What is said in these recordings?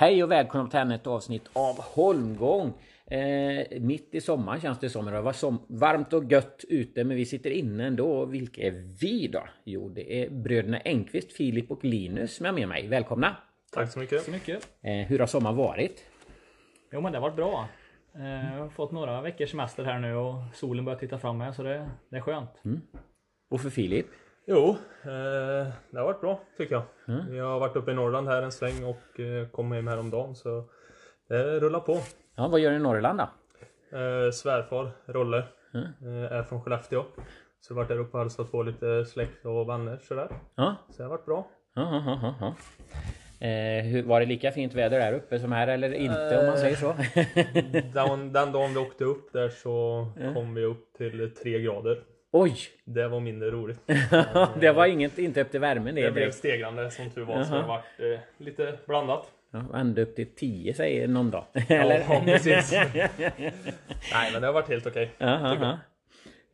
Hej och välkomna till ännu ett avsnitt av Holmgång. Eh, mitt i sommaren känns det som. Det var som varmt och gött ute men vi sitter inne ändå. Vilka är vi då? Jo det är bröderna Engqvist, Filip och Linus som är med mig. Välkomna! Tack så mycket. så mycket. Eh, hur har sommaren varit? Jo men det har varit bra. Eh, Jag har fått några veckors semester här nu och solen börjar titta fram här så det, det är skönt. Och för Filip? Jo, eh, det har varit bra tycker jag. Vi har varit uppe i Norrland här en sväng och eh, kom hem häromdagen så det rullar på. Ja, vad gör ni i Norrland då? Eh, svärfar, Rolle, eh, är från Skellefteå. Så jag har varit där uppe och hälsat på lite släkt och vänner sådär. Ja, Så det har varit bra. ja, ja, ja, ja. Eh, hur, var det lika fint väder där uppe som här eller inte om man säger så? Den, den dagen vi åkte upp där så kom vi upp till 3 grader. Oj! Det var mindre roligt. det var inget, inte upp till värmen det. Det blev stegrande som tur var så det varit eh, lite blandat. Ja, ända upp till 10 säger någon dag. Eller? Ja, precis. Nej men det har varit helt okej. Aha.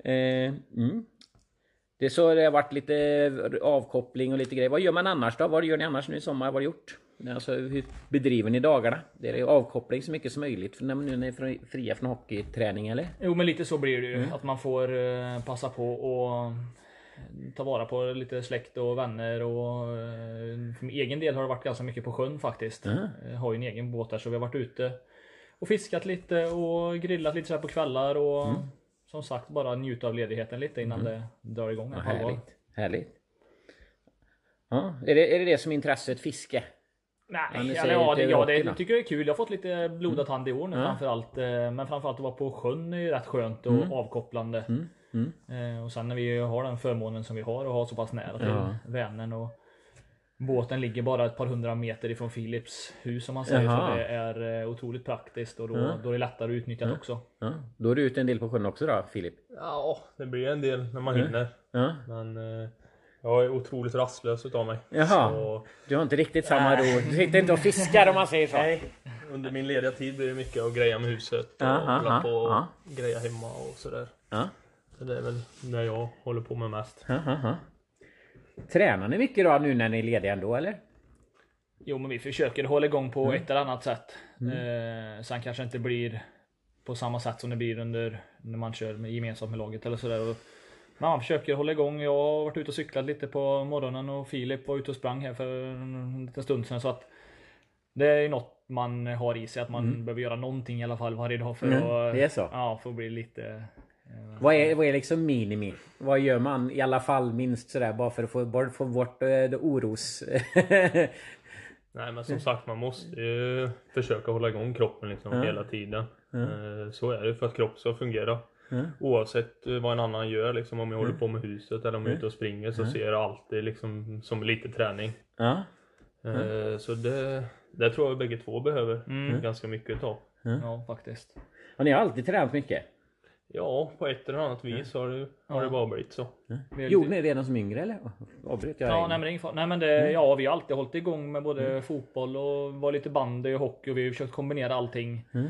Eh, mm. Det är så det har varit lite avkoppling och lite grejer. Vad gör man annars då? Vad gör ni annars nu i sommar? Vad har ni gjort? Alltså hur bedriver ni dagarna? Det är avkoppling så mycket som möjligt för när nu är fria från hockeyträning eller? Jo men lite så blir det ju. Att man får eh, passa på och ta vara på lite släkt och vänner och eh, för min egen del har det varit ganska mycket på sjön faktiskt. Jag har ju en egen båt där så vi har varit ute och fiskat lite och grillat lite så här på kvällar och som sagt bara njuta av ledigheten lite innan det drar igång allvar. Härligt. Härligt. Ja, är det, är det det som är intresset fiske? Nej, eller, ja, det, ja, det tycker jag är kul. Jag har fått lite blodad hand i år nu Ja. framförallt. eh, Men framförallt att vara på sjön är ju rätt skönt och avkopplande. Mm. Eh, Och sen när vi har den förmånen som vi har och har så pass nära till Ja. Vänern och Båten ligger bara ett par hundra meter ifrån Philips hus om man säger Jaha. så. Det är eh, otroligt praktiskt och då, Ja. då är det lättare att utnyttja det också. Ja, då är du ute en del på sjön också då Filip? Ja, det blir en del när man Mm. hinner. Ja. Men eh, jag är otroligt rastlös utav mig. Jaha. Så Du har inte riktigt samma ro. Du sitter inte och fiskar om man säger så? Nej, under min lediga tid blir det mycket att greja med huset och Ja, hålla på och ja. greja hemma och sådär. Ja. Så det är väl det jag håller på med mest. Ja. Tränar ni mycket då nu när ni är lediga ändå eller? Jo men vi försöker hålla igång på Mm. ett eller annat sätt. Eh, sen kanske inte blir på samma sätt som det blir under när man kör med, gemensamt med laget eller sådär. Men man försöker hålla igång. Jag har varit ute och cyklat lite på morgonen och Filip var ute och sprang här för en liten stund sedan. Så att det är ju något man har i sig att man behöver göra någonting i alla fall varje dag för Mm, att det är så. Ja, för att bli lite Vad är, vad är liksom minimi? Vad gör man i alla fall minst sådär bara för att få, bara få bort eh, det oros... Nej men som sagt man måste ju försöka hålla igång kroppen liksom Ja. hela tiden. Eh, Så är det för att kroppen ska fungera. Ja. Oavsett eh, vad en annan gör liksom om jag håller på med huset eller om jag är ute och springer så ser jag alltid liksom som lite träning. Eh, Så det, det tror jag bägge två behöver Mm. ganska mycket utav. Ja, faktiskt. Och ni har alltid tränat mycket? Ja, på ett eller annat vis har det, har det bara blivit så. Har Gjorde ni det redan som yngre eller? Avbröt jag? Ja, nej men det är. Nej men det, ja, vi har alltid hållit igång med både fotboll och var lite bandy och hockey och vi har försökt kombinera allting Mm.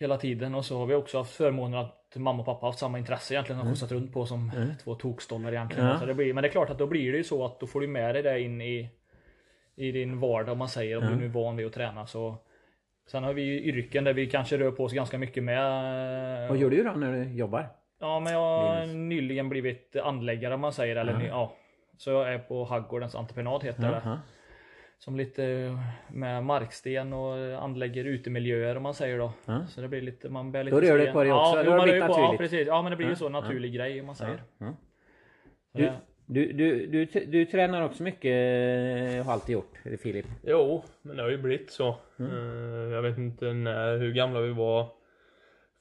Hela tiden och så har vi också haft förmånen att mamma och pappa har haft samma intresse egentligen och skjutsat runt på som två tokstollar egentligen. Ja. Så det blir, men det är klart att då blir det ju så att då får du med dig det in i, i din vardag om man säger om du nu är van vid att träna så Sen har vi ju yrken där vi kanske rör på oss ganska mycket med. Vad gör du då när du jobbar? Ja, men jag har nyligen blivit anläggare om man säger. Eller, ny- ja. Så jag är på Haggårdens entreprenad heter det. Som lite med marksten och anlägger utemiljöer om man säger då. Ja. Så det blir lite, man bär lite Då rör du sten. på dig ja, också, har det man rör på- Ja, precis. Ja, men det blir ju Ja, så naturlig grej om man säger. Ja. Du, du, du, du, du tränar också mycket, eh, har alltid gjort, Filip? Jo, men det har ju blivit så. Eh, Jag vet inte när, hur gamla vi var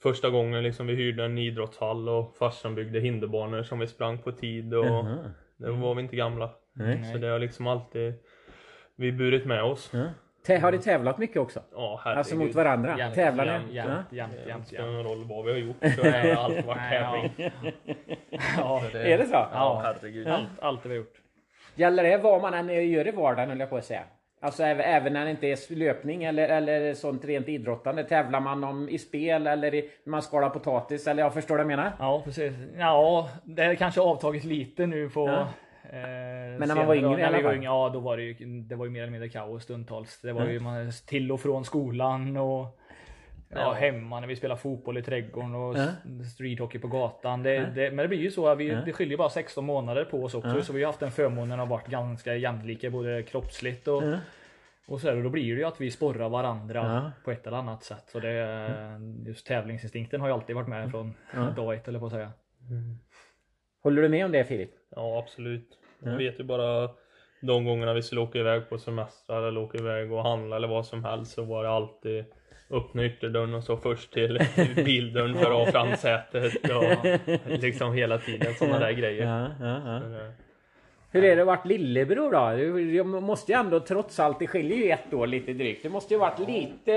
första gången liksom vi hyrde en idrottshall och farsan byggde hinderbanor som vi sprang på tid och Jaha. då var vi inte gamla. Så det har liksom alltid vi burit med oss. Ja. Tä- Har ni tävlat mycket också? Ja, herregud. Alltså mot varandra? Jämt, Tävlar jämt, ni? jämt, Ja. jämt, Det jämt, spelar jämt. ingen roll vad vi har gjort så har det alltid varit ja. tävling. Ja, Så Är det så? Ja, herregud. allt, allt vi har gjort. Gäller det vad man än gör i vardagen höll jag på att säga? Alltså även, när det inte är löpning eller, eller sånt rent idrottande. Tävlar man om i spel eller i, när man skalar potatis eller jag förstår vad jag menar? Ja, precis. Ja, det har kanske avtagit lite nu på Ja. Men när man var yngre i när alla vi var fall? yngre, Ja, då var det ju, det var ju mer eller mindre kaos stundtals. Det var Mm. ju man, till och från skolan och ja, Ja. hemma när vi spelade fotboll i trädgården och Mm. streethockey på gatan. Det, det, men det blir ju så, att vi, Mm. det skiljer bara 16 månader på oss också. Mm. Så vi har haft den förmånen att varit ganska jämlika både kroppsligt och, Mm. och så och då blir det ju att vi sporrar varandra Ja. på ett eller annat sätt. Så det, just tävlingsinstinkten har ju alltid varit med från Ja. dag ett eller på att säga. Håller du med om det Filip? Ja, absolut. Jag Ja. vet ju bara de gångerna vi skulle åka iväg på semester eller åka iväg och handla eller vad som helst så var det alltid öppna ytterdörren och så först till bildörren för att ha framsätet och liksom hela tiden sådana där grejer. Ja, ja, ja. Så det- Hur är det att varit lillebror då? Jag måste ju ändå trots allt, det skiljer ju ett år lite drygt. Du måste ju varit lite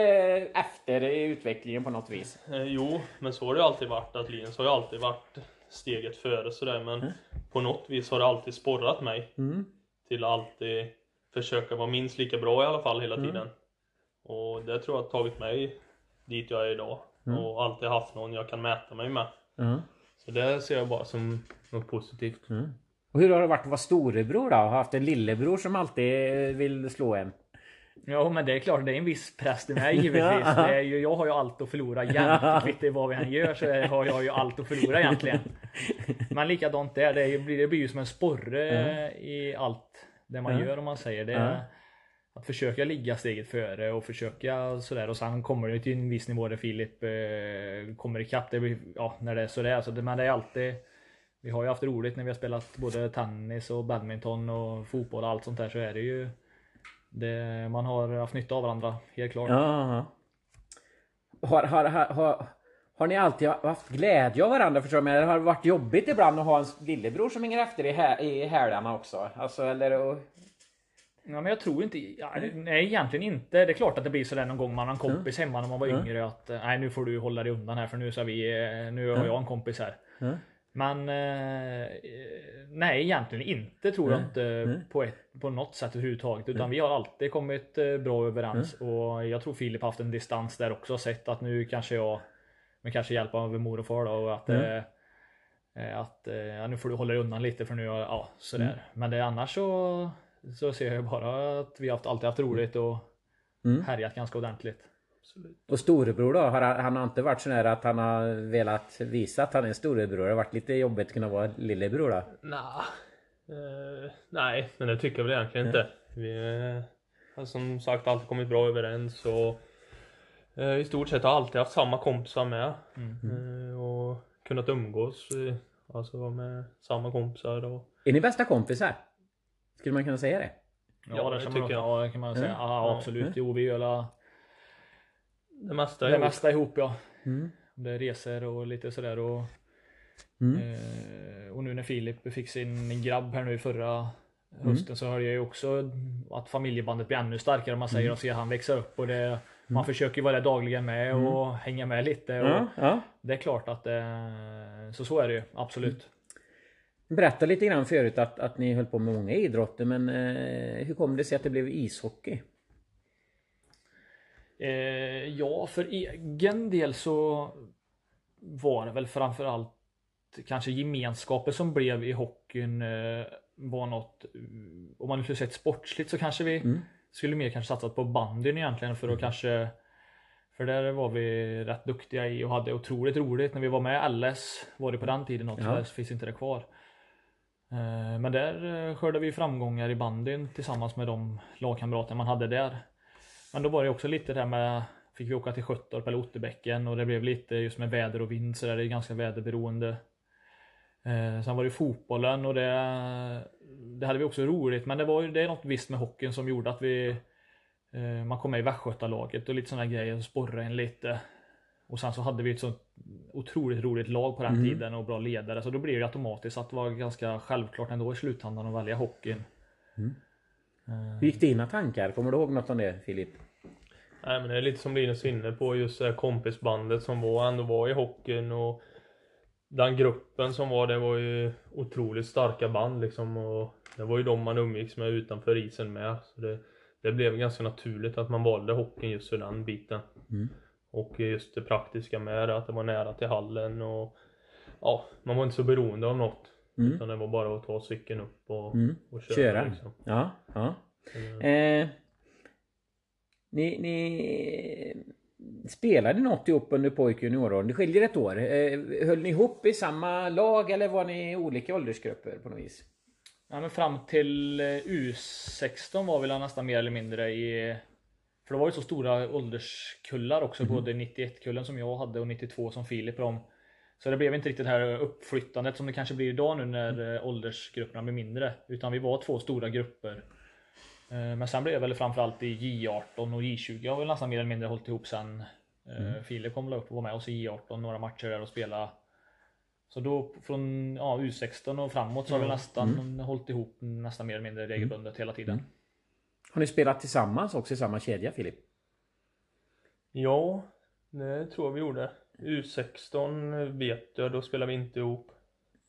efter i utvecklingen på något vis. Eh, jo, men så har det ju alltid varit att Linus har ju alltid varit steget före sådär men på något vis har det alltid sporrat mig Mm. till att alltid försöka vara minst lika bra i alla fall hela Mm. tiden. Och det tror jag har tagit mig dit jag är idag. Mm. Och alltid haft någon jag kan mäta mig med. Ja. Så det ser jag bara som något positivt. Mm. Och hur har det varit att vara storebror då? Har haft en lillebror som alltid vill slå en? Ja men det är klart, det är en viss press det med givetvis. Det är ju, jag har ju allt att förlora jämt. Kvittar vad vi än gör så har jag ju allt att förlora egentligen. Men likadant där, det, är det blir ju som en sporre i allt det man Ja. gör om man säger. Det är Att försöka ligga steget före och försöka sådär och sen kommer det till en viss nivå där Filip eh, kommer ikapp. Det blir, ja, när det är sådär. Så det, men det är alltid Vi har ju haft roligt när vi har spelat både tennis och badminton och fotboll och allt sånt där så är det ju det, man har haft nytta av varandra, helt klart. Ja. Har, har, har, har, ni alltid haft glädje av varandra förstår? Men det har varit jobbigt ibland att ha en lillebror som hänger efter i, hä- i hälarna också? Alltså eller... Och, Ja, men jag tror inte, ja, nej egentligen inte. Det är klart att det blir sådär någon gång man har en kompis hemma när man var Mm. yngre att nej nu får du hålla dig undan här för nu så vi, eh, nu har jag en kompis här. Mm. Men eh, nej egentligen inte tror jag inte på, ett, på något sätt överhuvudtaget. Utan vi har alltid kommit eh, bra överens och jag tror Filip har haft en distans där också. Sett att nu kanske jag med kanske hjälp av mor och far då och att Mm. eh, att eh, ja, nu får du hålla dig undan lite för nu ja sådär. Mm. Men det, annars så så ser jag bara att vi har haft, alltid haft roligt och Mm. härjat ganska ordentligt. Absolut. och storebror då? Har han, han har inte varit sån här att han har velat visa att han är storebror? Det har varit lite jobbigt att kunna vara lillebror då? Nah. Eh, nej, men det tycker jag väl egentligen inte. Vi eh, har som sagt alltid kommit bra överens och eh, i stort sett har alltid haft samma kompisar med. Eh, och kunnat umgås alltså med samma kompisar och Är ni bästa kompisar? Skulle man kunna säga det? Ja, Ja, det, det tycker man, jag. ja, det kan man säga. Mm. Ja. absolut. Mm. Jo, vi gör det mesta. det ihop. mesta ihop ja. Mm. Det är resor och lite sådär och Mm. Eh, och nu när Filip fick sin grabb här nu i förra hösten så hörde jag ju också att familjebandet blir ännu starkare om man säger och ser han växa upp och det man försöker ju vara där dagligen med och hänga med lite och Ja, ja. det är klart att eh, så så är det ju absolut. Berätta lite grann förut att, att ni höll på med många idrotter men eh, hur kom det sig att det blev ishockey? Eh, ja, för egen del så var det väl framförallt kanske gemenskapen som blev i hockeyn eh, var något, eh, om man nu skulle sett sportsligt så kanske vi Mm. skulle mer kanske satsat på bandyn egentligen för att kanske för där var vi rätt duktiga i och hade otroligt roligt när vi var med LS var det på den tiden Ja. där finns inte det kvar. Eh, Men där eh, skördade vi framgångar i bandyn tillsammans med de lagkamrater man hade där. Men då var det också lite det här med Fick vi åka till Sköttorp eller Otterbäcken och det blev lite just med väder och vind så där, det är ganska väderberoende. Eh, sen var det fotbollen och det, det hade vi också roligt men det var ju det är något visst med hockeyn som gjorde att vi eh, Man kom med i Västgötalaget och lite sådana grejer, sporrade en lite. Och sen så hade vi ett sånt otroligt roligt lag på den Mm. tiden och bra ledare så då blir det automatiskt att det var ganska självklart ändå i slutändan att välja hockeyn. Mm. Eh, Hur gick dina tankar? Kommer du ihåg något om det Filip? Nej men det är lite som Linus inne på just det här kompisbandet som var ändå var i hockeyn och den gruppen som var det var ju otroligt starka band liksom och det var ju de man umgicks med utanför isen med. Så det, det blev ganska naturligt att man valde hockeyn just för den biten. Mm. Och just det praktiska med det, att det var nära till hallen och ja, man var inte så beroende av något. Mm. Utan det var bara att ta cykeln upp och, Mm. och köra. Köra. Liksom. Ja, ja. Mm. Eh, ni, ni spelade något ihop under pojk och junioråren. Det skiljer ett år. Eh, höll ni ihop i samma lag eller var ni i olika åldersgrupper på något vis? Ja, men fram till eh, U16 var vi nästan mer eller mindre i... För det var ju så stora ålderskullar också, både 91-kullen som jag hade och 92 som Filip de. Så det blev inte riktigt det här uppflyttandet som det kanske blir idag nu när eh, åldersgrupperna blir mindre. Utan vi var två stora grupper. Eh, Men sen blev det väl framförallt i J18 och J20 har vi nästan mer eller mindre hållit ihop sen. Eh, Filip kom väl upp och var med oss i J18 några matcher där och spela. Så då från ja, U16 och framåt så har vi nästan hållit ihop nästan mer eller mindre regelbundet hela tiden. Har ni spelat tillsammans också i samma kedja Filip? Ja, det tror jag vi gjorde. U16 vet jag, då spelade vi inte ihop.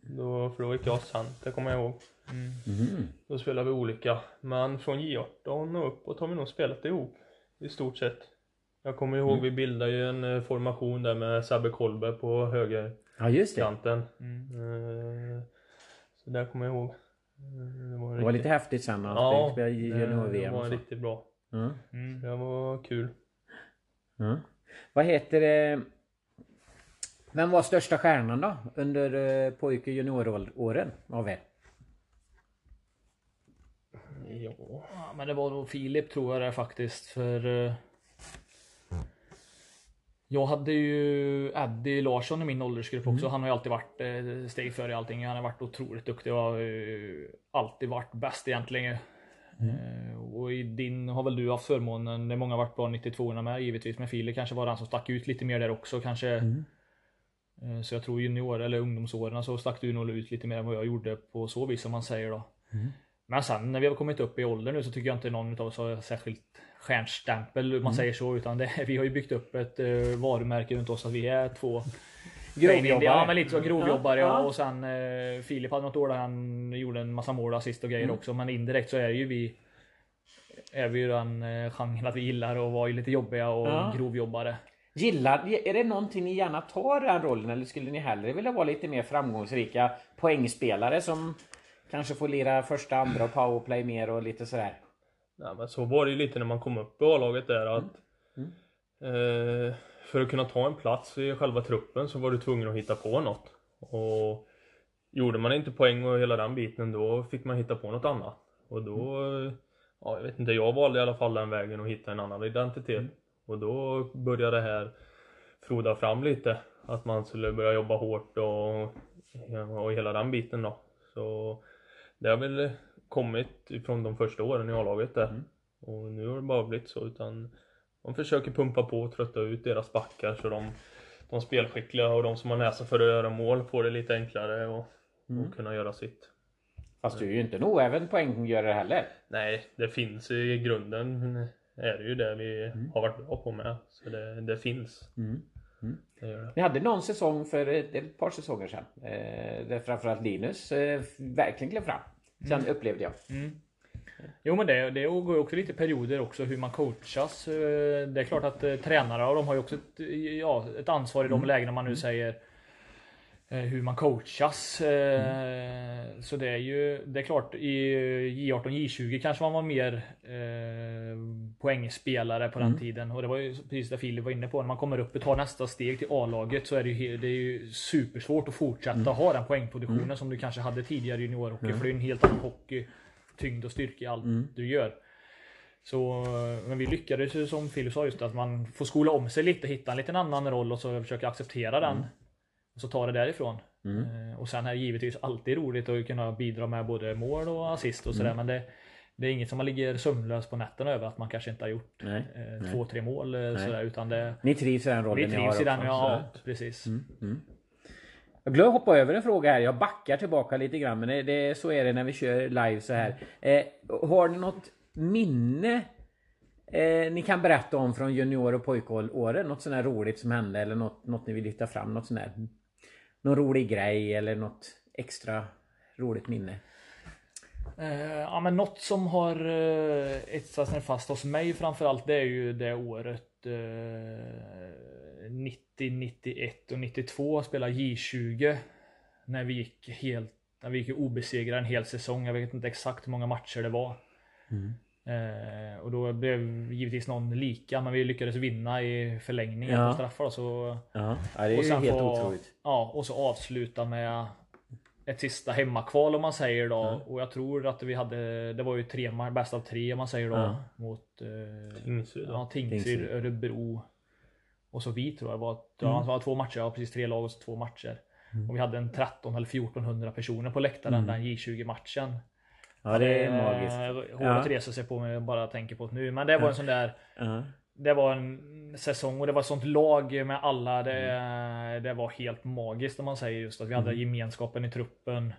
Då, för då gick jag center kommer jag ihåg. Mm. Då spelade vi olika. Men från J18 och uppåt har vi nog spelat ihop. I stort sett. Jag kommer ihåg vi bildade ju en eh, formation där med Sabbe Kolbe på högerkanten. Ja just det. Eh, Så där kommer jag ihåg. Eh, Det var, Det var lite häftigt sen när han Ja, spelade i det, det junior-VM. var riktigt bra. Ja. Mm. Det var kul. Ja. Vad heter det? Vem var största stjärnan då? Under pojk och junioråren av er? Ja. Ja, men det var nog Filip tror jag det faktiskt för eh, Jag hade ju Eddie Larsson i min åldersgrupp också. Han har ju alltid varit eh, steg före i allting. Han har varit otroligt duktig och har alltid varit bäst egentligen. Eh, Och i din har väl du haft förmånen, det är många varit på 92 med givetvis, men Filip kanske var den som stack ut lite mer där också kanske. Eh, Så jag tror junior eller ungdomsåren så stack du nog ut lite mer än vad jag gjorde på så vis som man säger då. Men sen när vi har kommit upp i ålder nu så tycker jag inte någon av oss har särskilt stjärnstämpel om man säger så. Utan det, vi har ju byggt upp ett uh, varumärke runt oss att vi är två Grovjobbare. Ja men lite så grovjobbare ja. Ja. Och sen uh, Filip hade något år där han gjorde en massa mål assist och grejer också. Men indirekt så är ju vi är vi ju den uh, genren att vi gillar att vara lite jobbiga och Ja. grovjobbare. Gillar, är det någonting ni gärna tar den rollen eller skulle ni hellre vilja vara lite mer framgångsrika poängspelare som kanske får lira första, andra och powerplay mer och lite sådär? Nej, men så var det ju lite när man kom upp i A-laget där att Mm. Eh, för att kunna ta en plats i själva truppen så var du tvungen att hitta på något. Och gjorde man inte poäng och hela den biten då fick man hitta på något annat. Och då, Mm. ja jag vet inte, jag valde i alla fall den vägen och hitta en annan identitet. Mm. Och då började det här froda fram lite. Att man skulle börja jobba hårt och, och hela den biten då. Så det har väl kommit ifrån de första åren i A-laget där. Mm. Och nu har det bara blivit så utan de försöker pumpa på och trötta ut deras backar så de, de spelskickliga och de som har näsa för att göra mål får det lite enklare och, Mm. och kunna göra sitt. Fast du är ju inte en oäven poänggörare heller. Nej, det finns i grunden är det ju det vi har varit bra på med. Så det, det finns. Mm. Det gör det. Ni hade någon säsong för ett, ett par säsonger sedan. Eh, där framförallt Linus eh, verkligen klev fram. Sen upplevde jag. Jo men det, det går ju också lite perioder också hur man coachas. Eh, Det är klart att eh, tränare och de har ju också ett, ja, ett ansvar i de lägena man nu säger eh, hur man coachas. Eh, Så det är ju, det är klart i J18, J20 kanske man var mer eh, poängspelare på den tiden. Och det var ju precis det Filip var inne på. När man kommer upp och tar nästa steg till A-laget så är det ju, det är ju supersvårt att fortsätta ha den poängproduktionen som du kanske hade tidigare i juniorhockey. För det är en helt annan hockey. Tyngd och styrka i allt du gör. Så, men vi lyckades ju som Filip sa just att man får skola om sig lite, hitta en liten annan roll och så försöka acceptera den. Och så ta det därifrån. Eh, Och sen är det givetvis alltid roligt att kunna bidra med både mål och assist och sådär. Men det, det är inget som man ligger sömnlös på nätterna över att man kanske inte har gjort Nej, eh, nej. två, tre mål eh, sådär. Utan det, Ni trivs i den rollen vi ni trivs har i den, också, ja, så. precis. Jag glömde hoppa över en fråga här. Jag backar tillbaka lite grann. Men det, det, så är det när vi kör live så här. Eh, har ni något minne eh, ni kan berätta om från junior och pojkåren? Något sånt här roligt som hände eller något, något ni vill lyfta fram? Något sånt här, någon rolig grej eller något extra roligt minne? Eh, ja men något som har eh, etsat sig fast hos mig framförallt det är ju det året eh, 90, 91 och 92 spela J20. När vi gick helt, vi gick obesegrade en hel säsong. Jag vet inte exakt hur många matcher det var. Eh, och då blev givetvis någon lika, men vi lyckades vinna i förlängningen Ja. på straffar. Så, Ja, ja det är och ju helt få- otroligt. Ja, och så avsluta med ett sista hemmakval om man säger då. Och jag tror att vi hade, det var ju tre bäst av tre om man säger då. Ja. Mot eh, Tingsryd, ja, Tingsryd. Örebro och så vi tror jag. Det var, Mm. ja, det var två matcher, ja, precis tre lag och så två matcher. Och vi hade en 13 eller 1400 personer på läktaren Mm. den J20 matchen. Ja, det är magiskt. Håret Ja. reser sig på mig och bara tänker på det nu. Men det var en sån där Ja. det var en säsong och det var ett sånt lag med alla. Det, Mm. det var helt magiskt om man säger just att vi hade gemenskapen i truppen.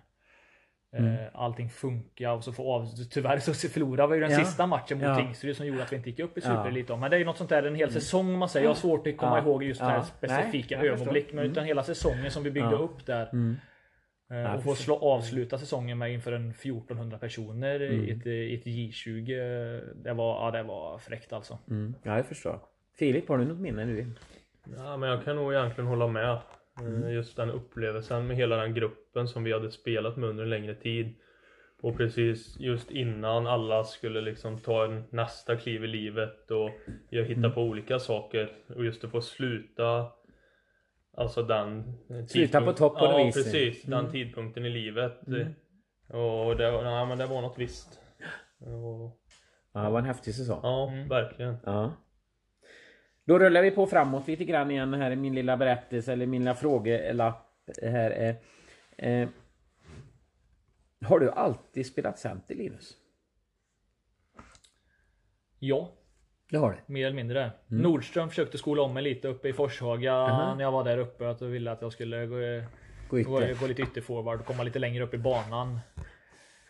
Mm. Eh, Allting funkar och så får av, tyvärr så förlorade vi ju den Ja. sista matchen mot Ja. Tingsryd som gjorde att vi inte gick upp i Ja. Superelite. Men det är ju något sånt där en hel säsong om man säger. Jag har svårt att komma Ja. ihåg just Ja. här Nej, specifika förstår. ögonblick. Men utan hela säsongen som vi byggde Ja. upp där. Mm. Eh, Ja, och få slå, avsluta säsongen med inför en 1400 personer Mm. i, ett, i ett J20. eh, Det var, ja, det var fräckt alltså. Mm. Ja, jag förstår. Filip, har du något minne vill? Ja, men jag kan nog egentligen hålla med. Eh, Just den upplevelsen med hela den gruppen som vi hade spelat med under en längre tid. Och precis just innan alla skulle liksom ta en nästa kliv i livet och jag hitta på olika saker. Och just att få sluta Alltså den Sluta på topp på Ja vis. precis, den Mm. tidpunkten i livet. Mm. Och det, var- nej, men det var något visst. Och, Ja, det var en häftig säsong. ja, Mm. verkligen. Ja. Då rullar vi på framåt lite grann igen här i min lilla berättelse eller min lilla frågelapp här. Eh, eh, har du alltid spelat center Linus? Ja, Det har du. Mer eller mindre. Nordström försökte skola om mig lite uppe i Forshaga Aha. när jag var där uppe. Att de ville att jag skulle gå, Gå gå, gå lite ytterforward och komma lite längre upp i banan.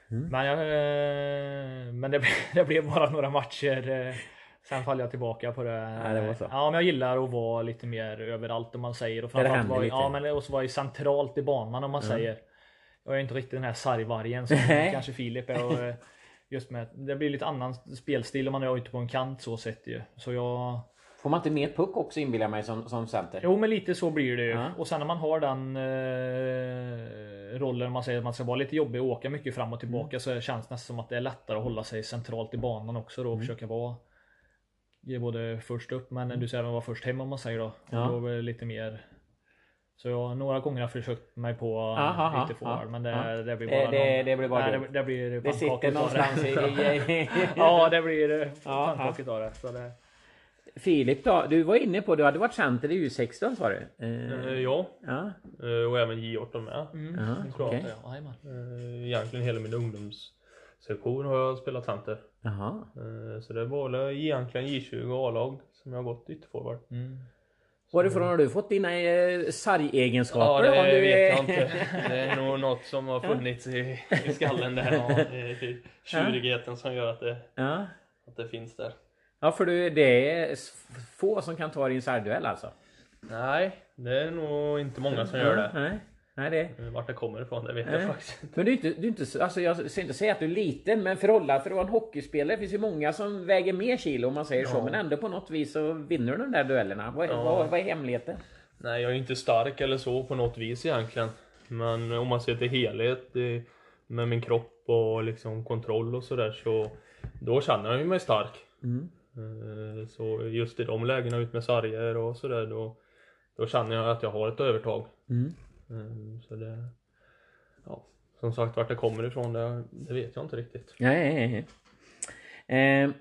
Men, jag, eh, men det, det blev bara några matcher. eh, Sen faller jag tillbaka på det. Ja, det var. Ja, men jag gillar att vara lite mer överallt om man säger. Och det framförallt vara, lite. ja, men också vara centralt i banan om man säger. Jag är inte riktigt den här sargvargen som kanske Filip är. Och, eh, just med, det blir lite annan spelstil om man är ute på en kant så sett ju. Så jag... Får man inte mer puck också inbillar jag mig som, som center? Jo men lite så blir det ju. Ja. Och sen när man har den eh, rollen, man säger att man ska vara lite jobbig och åka mycket fram och tillbaka Mm. så känns det nästan som att det är lättare att hålla sig centralt i banan också Mm. då och försöka vara både först upp men du säger att vara först hem om man säger då. Ja. Då är det lite mer så jag, några gånger har försökt mig på Aha, ytterforward ja, men det, det blir Det- bara det- någon- det blir bara nej, det, det blir Det sitter någonstans det. i... Ja det blir eh, Ja, pannkaka utav det. Så det. Filip då? Du var inne på, du hade varit center i U16 sa du? Eh, Eh, Ja, ja. eh, och även J18 med. Mm. Det jajamän. Eh, Egentligen hela min ungdomssektion har jag spelat center. Jaha. Eh, Så det var väl egentligen J20 och A-lag som jag har gått ytterforward. Mm. Varifrån har du fått dina eh, sargegenskaper? Ja, det du vet är- jag inte. Det är nog något som har funnits i, i skallen där. Ja, eh, tjurigheten som gör att det, Ja. att det finns där. ja, för du, det är få som kan ta din sargduell alltså? Nej, det är nog inte många som gör det. Nej, nej det. Eh, Vart det kommer ifrån, det vet Nej. jag faktiskt inte. Men du är inte, du är inte så- alltså jag ska inte säga att du är liten, men förhållande för att vara en hockeyspelare finns ju många som väger mer kilo om man säger så, Ja. men ändå på något vis så vinner du de där duellerna. Vad, Ja. vad, vad är hemligheten? Nej, jag är inte stark eller så på något vis egentligen. Men om man ser till helhet med min kropp och liksom kontroll och sådär så då känner jag ju mig stark. Mm. Eh, Så just i de lägena ut med sarger och sådär då, då känner jag att jag har ett övertag. Mm. Ehm, så det, ja, som sagt vart det kommer ifrån det, det vet jag inte riktigt. Nej, nej, nej. Eh,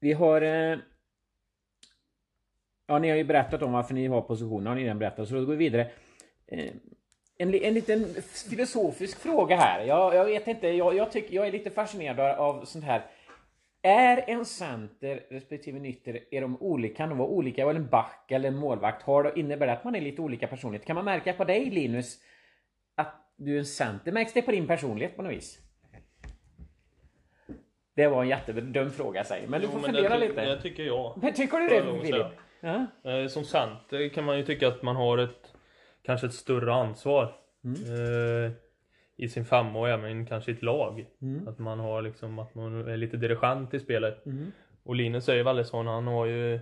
vi har... Eh, ja, ni har ju berättat om varför ni har positionen, har ni redan berättat, så då går vi vidare. Eh, en, en liten filosofisk fråga här. Jag, jag vet inte, jag, jag, tycker, jag är lite fascinerad av sånt här. Är en center respektive en ytter, är de olika, kan de vara olika, eller en back eller en målvakt? Har det, innebär det att man är lite olika personlighet? Kan man märka på dig Linus att du är en center? Märks det på din personlighet på något vis? Det var en jättedum fråga säger men du får Jo, men fundera det, lite. Det tycker jag. Men tycker du det Filip? Ja. Eh, Som center kan man ju tycka att man har ett kanske ett större ansvar. Mm. Eh, I sin femma och även kanske i ett lag. Mm. Att man har liksom att man är lite dirigent i spelet. Mm. Och Linus är ju väldigt sån, han har ju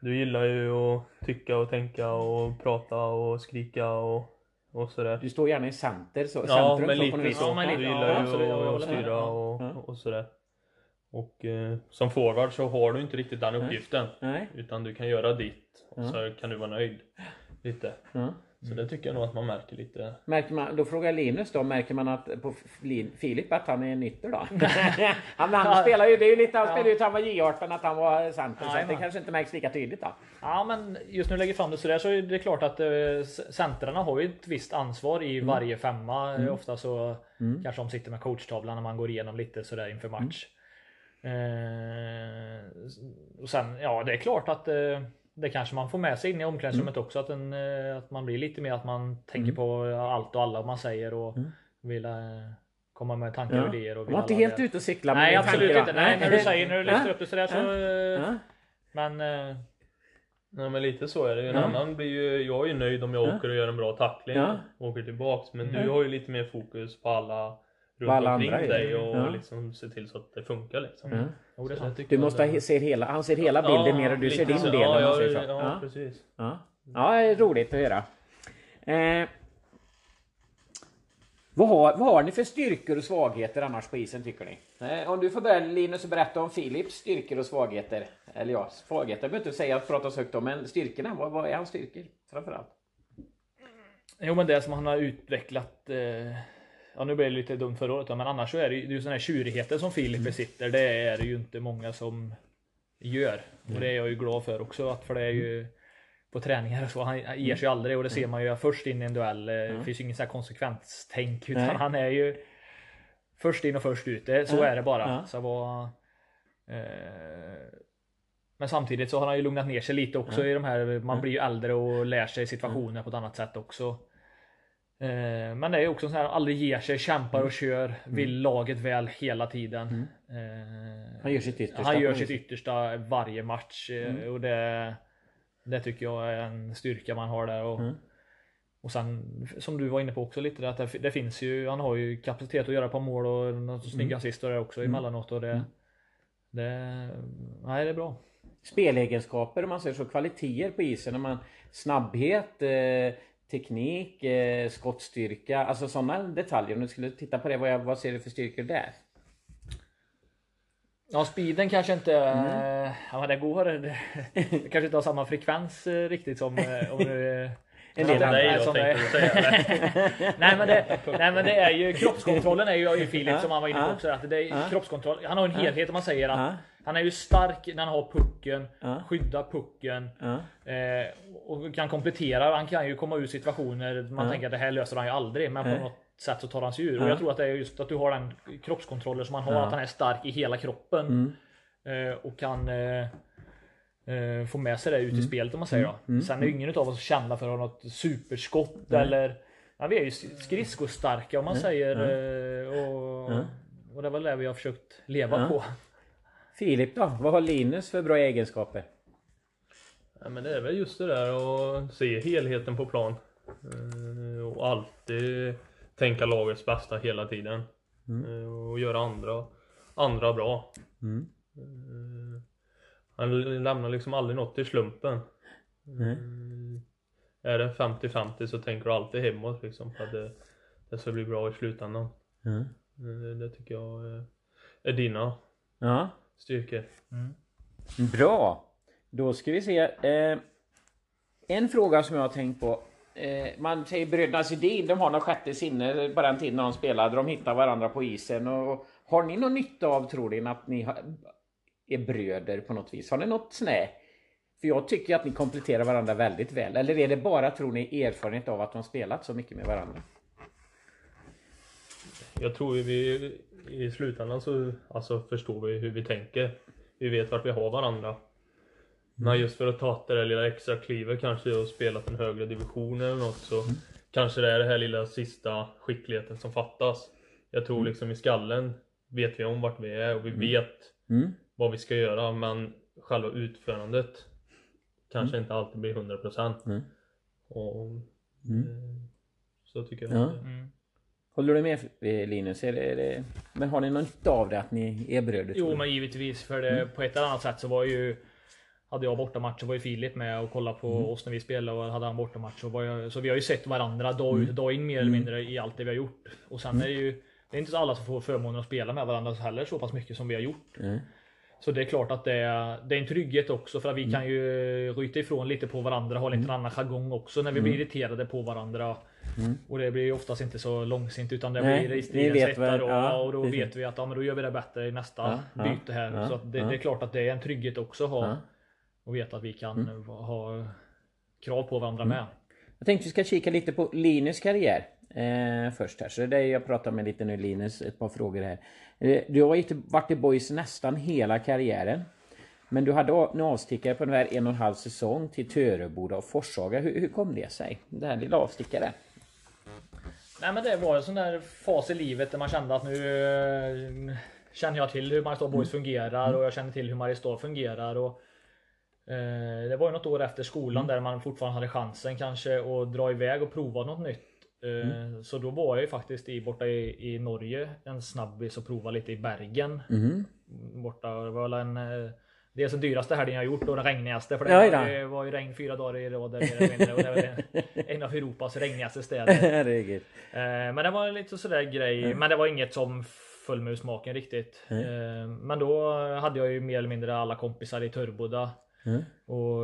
Du gillar ju att tycka och tänka och prata och skrika och och sådär. Du står gärna i center så. Ja, centrum, men så på lite något så. vis. men Du gillar ja, ju absolut, jag att styra och, Ja. och sådär. Och eh, som forward så har du inte riktigt den uppgiften. Nej. Utan du kan göra ditt och Ja. så kan du vara nöjd. Lite. Så det tycker jag nog att man märker lite. Märker man, då frågar Linus då, märker man att på Filip att han är en ytter då? han, han spelar ju, det är ju lite, han spelade ju till han var J18 att han var center så att det kanske inte märks lika tydligt då. Ja men just du lägger fram det sådär så är det klart att eh, centrarna har ju ett visst ansvar i varje femma. Eh, Ofta så kanske de sitter med coachtavlan när man går igenom lite sådär inför match. Eh, och sen, ja det är klart att eh, det kanske man får med sig in i omklädningsrummet också att, en, eh, att man blir lite mer att man tänker på allt och alla man säger och vill eh, komma med tankar och idéer. Och var inte helt det. ute och cykla med Nej absolut tanke, inte. Nej, när du säger när du lyfter Ja. upp det sådär så. eh, Ja. Men eh, Nej men lite så är det. En Ja. annan blir ju, jag är ju nöjd om jag Ja. åker och gör en bra tackling. Ja. Och åker tillbaks. Men Ja. du har ju lite mer fokus på alla runt alla omkring andra dig och Ja. liksom se till så att det funkar liksom. Ja. jo, det Så Du måste det- ha, se hela, han ser hela bilden Ja, mer och du ser din så. del ja, ja. Ja, Ja. precis. Ja. ja, det är roligt att höra. Eh, vad, har, vad har ni för styrkor och svagheter annars på isen tycker ni? Eh, om du får börja Linus och berätta om Filips styrkor och svagheter. Eller ja, svagheter behöver inte säga att prata så högt om, men styrkorna, vad, vad är hans styrkor framförallt? Jo men det som han har utvecklat eh, Ja nu blir det lite dumt förra året men annars så är det ju det är ju sån här tjurigheter som Filip besitter. Det är det ju inte många som gör. Och det är jag ju glad för också. Att för det är ju på träningar och så. Han ger sig aldrig och det ser man ju först in i en duell. Det finns ju ingen sån här konsekvenstänk utan Nej. han är ju först in och först ut. Det, så är det bara. Så vad, eh, men samtidigt så har han ju lugnat ner sig lite också i de här. Man blir ju äldre och lär sig situationer på ett annat sätt också. Eh, Men det är också så här, aldrig ger sig, kämpar och kör, vill laget väl hela tiden. Eh, Han gör sitt yttersta. Han gör sitt yttersta varje match eh, och det, det tycker jag är en styrka man har där. Och, Mm. och sen som du var inne på också lite, att det, det finns ju, han har ju kapacitet att göra på mål och något snygga assist och det också emellanåt. Och det, det, nej, det är bra. Spelegenskaper om man säger så, kvaliteter på isen. Man, snabbhet, eh, teknik, eh, skottstyrka, alltså sådana detaljer. Om du skulle titta på det, vad, jag, vad ser du för styrkor där? Ja, speeden kanske inte... eh, Ja, det går. Det, kanske inte har samma frekvens eh, riktigt som... eh, Om du, En del andra, då som tänkte säga. nej, men det, nej men det är ju kroppskontrollen är ju Filip som han var inne på också. Att det är kroppskontroll. Han har en helhet om man säger att. Han är ju stark när han har pucken, Ja. skyddar pucken Ja. eh, och kan komplettera. Han kan ju komma ur situationer man Ja. tänker att det här löser han ju aldrig. Men på något sätt så tar han sig ur. Och jag tror att det är just att du har den kroppskontrollen som han har. Att han är stark i hela kroppen. Mm. Eh, och kan eh, eh, få med sig det ut Mm. i spelet om man säger då. Sen är ju ingen av oss kända för att ha något superskott eller ja, vi är ju skridskostarka om man säger. eh, Och, och det väl det vi har försökt leva på. Filip då? Vad har Linus för bra egenskaper? Ja, men det är väl just det där att se helheten på plan. Eh, Och alltid tänka lagets bästa hela tiden. Eh, Och göra andra, andra bra. Mm. Eh, Han lämnar liksom aldrig något till slumpen. Eh, Är det 50-50 så tänker du alltid hemåt liksom för att det, det ska bli bra i slutändan. Det tycker jag är dina ja. Styrkor. Bra! Då ska vi se. Eh, en fråga som jag har tänkt på. Eh, man säger bröderna Sedin, de har något sjätte sinne på den tiden de spelade. De hittar varandra på isen. Och, har ni någon nytta av, tror ni, att ni har, är bröder på något vis? Har ni något snä? För jag tycker att ni kompletterar varandra väldigt väl. Eller är det bara, tror ni, erfarenhet av att de spelat så mycket med varandra? Jag tror vi i slutändan så alltså, förstår vi hur vi tänker. Vi vet vart vi har varandra. Men just för att ta det där lilla extra klivet kanske och spelat en högre division eller något så kanske det är det här lilla sista skickligheten som fattas. Jag tror liksom i skallen vet vi om vart vi är och vi vet Mm. vad vi ska göra men själva utförandet kanske inte alltid blir 100% Mm. och Mm. eh, så tycker jag. Ja. Mm. Håller du med eh, Linus? Är det, är det, men har ni någon nytta av det att ni är bröder? Jo men givetvis för det på ett eller annat sätt så var ju hade jag bortamatcher var ju Filip med och kollade på mm. oss när vi spelade och hade han bortamatcher. Så, så vi har ju sett varandra dag ut och dag in mer eller mindre i allt det vi har gjort. Och sen är det ju det är inte så alla som får förmånen att spela med varandra heller så pass mycket som vi har gjort. Mm. Så det är klart att det är, det är en trygghet också för att vi mm. kan ju ryta ifrån lite på varandra, ha lite mm. annan jargong också när vi blir mm. irriterade på varandra. Mm. Och det blir oftast inte så långsint utan det Nej, blir i stridens hetta då, ja, och då precis. vet vi att ja, men då gör vi det bättre i nästa ja, byte här. Ja, så det, det, är klart att det är en trygghet också att ha och veta att vi kan mm. ha krav på varandra med. Jag tänkte vi ska kika lite på Linus karriär eh, först här. Så det är jag pratar med lite nu Linus, ett par frågor här. Eh, du har varit i Boys nästan hela karriären. Men du hade en avstickare på ungefär en och en halv säsong till Töreboda och Forshaga. Hur, hur kom det sig? Det här lilla avstickare. Nej men det var en sån där fas i livet där man kände att nu eh, känner jag till hur Mariestad Boys mm. fungerar och jag känner till hur Mariestad fungerar. Och, eh, det var ju något år efter skolan mm. där man fortfarande hade chansen kanske att dra iväg och prova något nytt. Eh, mm. Så då var jag ju faktiskt i, borta i, i Norge en snabbis och prova lite i Bergen. Mm. Borta, det var en eh, Dels den dyraste helgen jag gjort och den regnigaste för det ja, var, var ju regn fyra dagar i rad. en av Europas regnigaste städer. Eh, men det var lite sådär grej. Mm. Men det var inget som föll mig ur smaken riktigt. Men då hade jag ju mer eller mindre alla kompisar i Törboda. Mm. Och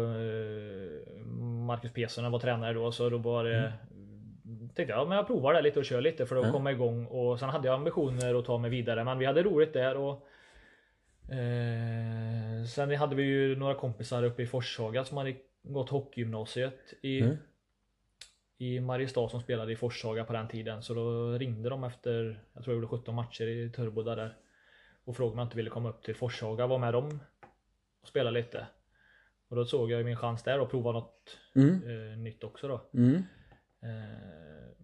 Marcus Pesonen var tränare då så då var det mm tänkte jag men jag provar det lite och kör lite för att mm. komma igång. Och sen hade jag ambitioner att ta mig vidare. Men vi hade roligt där. Och, eh, sen hade vi ju några kompisar uppe i Forshaga som hade gått hockeygymnasiet i, mm. i Mariestad som spelade i Forshaga på den tiden. Så då ringde de efter, jag tror jag gjorde 17 matcher i Törboda där. Och frågade om jag inte ville komma upp till Forshaga, vara med dem och spela lite. Och då såg jag min chans där och prova något mm. eh, nytt också då. Mm. Eh,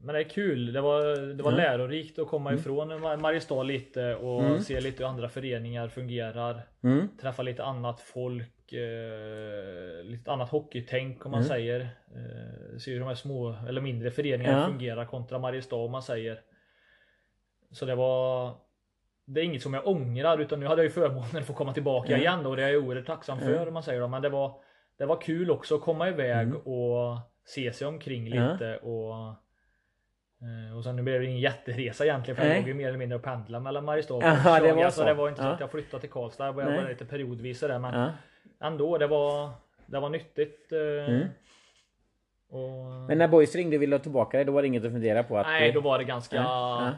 men det är kul. Det var, det var mm. lärorikt att komma mm. ifrån Mariestad lite och mm. se lite hur andra föreningar fungerar. Mm. Träffa lite annat folk. Eh, lite annat hockeytänk om man mm. säger. Eh, se hur de här små eller mindre föreningarna ja. fungerar kontra Mariestad om man säger. Så det var det är inget som jag ångrar utan nu hade jag ju förmånen att få komma tillbaka mm. igen och det är jag oerhört tacksam för om man säger då. Men det var, det var kul också att komma iväg och se sig omkring lite och eh, och sen nu blev det ingen jätteresa egentligen för jag låg ju mer eller mindre och pendla mellan Mariestad och Aha, det var så. så det var inte så att jag flyttade till Karlstad. Jag var lite periodvis där men ja. ändå det var Det var nyttigt. Eh, mm. Och... Men när Boys ringde och ville ha tillbaka dig då var det inget att fundera på? Att Nej då var det ganska ja.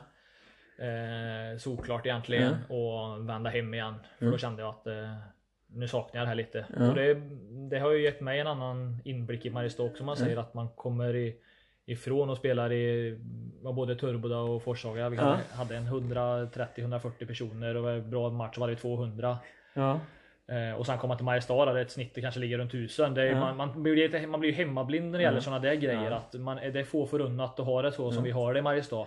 eh, Såklart egentligen och vända hem igen. För då mm. kände jag att eh, nu saknar jag det här lite. Ja. Och det, det, har ju gett mig en annan inblick i Mariestad också. Man säger ja. att man kommer i, ifrån och spelar i både Turboda och Forshaga. Vi ja. hade en 130-140 personer och en bra match var det 200. Ja. Eh, och sen komma till Mariestad där ett snitt kanske ligger runt 1000. Det är, man, man, blir, man blir hemmablind när det gäller sådana där grejer. Att man, det är få förunnat att ha det så som vi har det i Mariestad.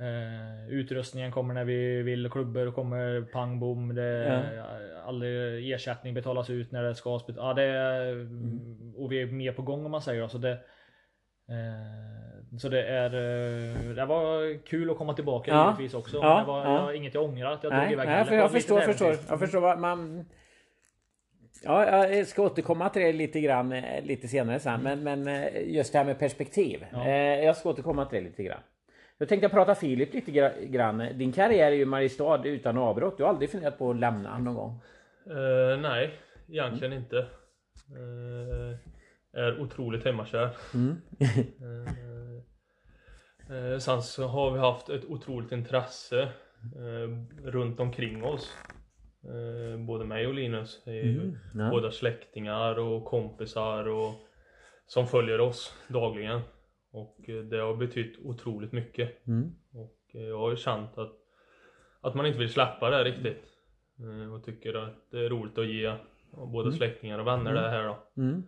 Uh, utrustningen kommer när vi vill, klubbor kommer pang bom. Det, ja. All ersättning betalas ut när det ska ja, det mm. Och vi är mer på gång om man säger så det uh, Så det är uh, Det var kul att komma tillbaka ja. givetvis också. Ja. Det var, ja. inget jag ångrar att jag drog iväg. Nej, för jag förstår, förstår. Jag förstår vad man Ja, jag ska återkomma till det lite grann lite senare sen. Mm. Men, men just det här med perspektiv. Jag ska återkomma till det lite grann. Jag tänkte prata Filip lite grann. Din karriär är ju Mariestad utan avbrott. Du har aldrig funderat på att lämna någon gång? Uh, nej, egentligen mm. inte. Uh, är otroligt hemmakär. Mm. uh, sen så har vi haft ett otroligt intresse runt omkring oss. både mig och Linus. Mm. Ja. Båda släktingar och kompisar och som följer oss dagligen. Och eh, det har betytt otroligt mycket. Mm. Och eh, jag har känt att, att man inte vill släppa det riktigt. Eh, och tycker att det är roligt att ge både mm. släktingar och vänner mm. det här då. Mm.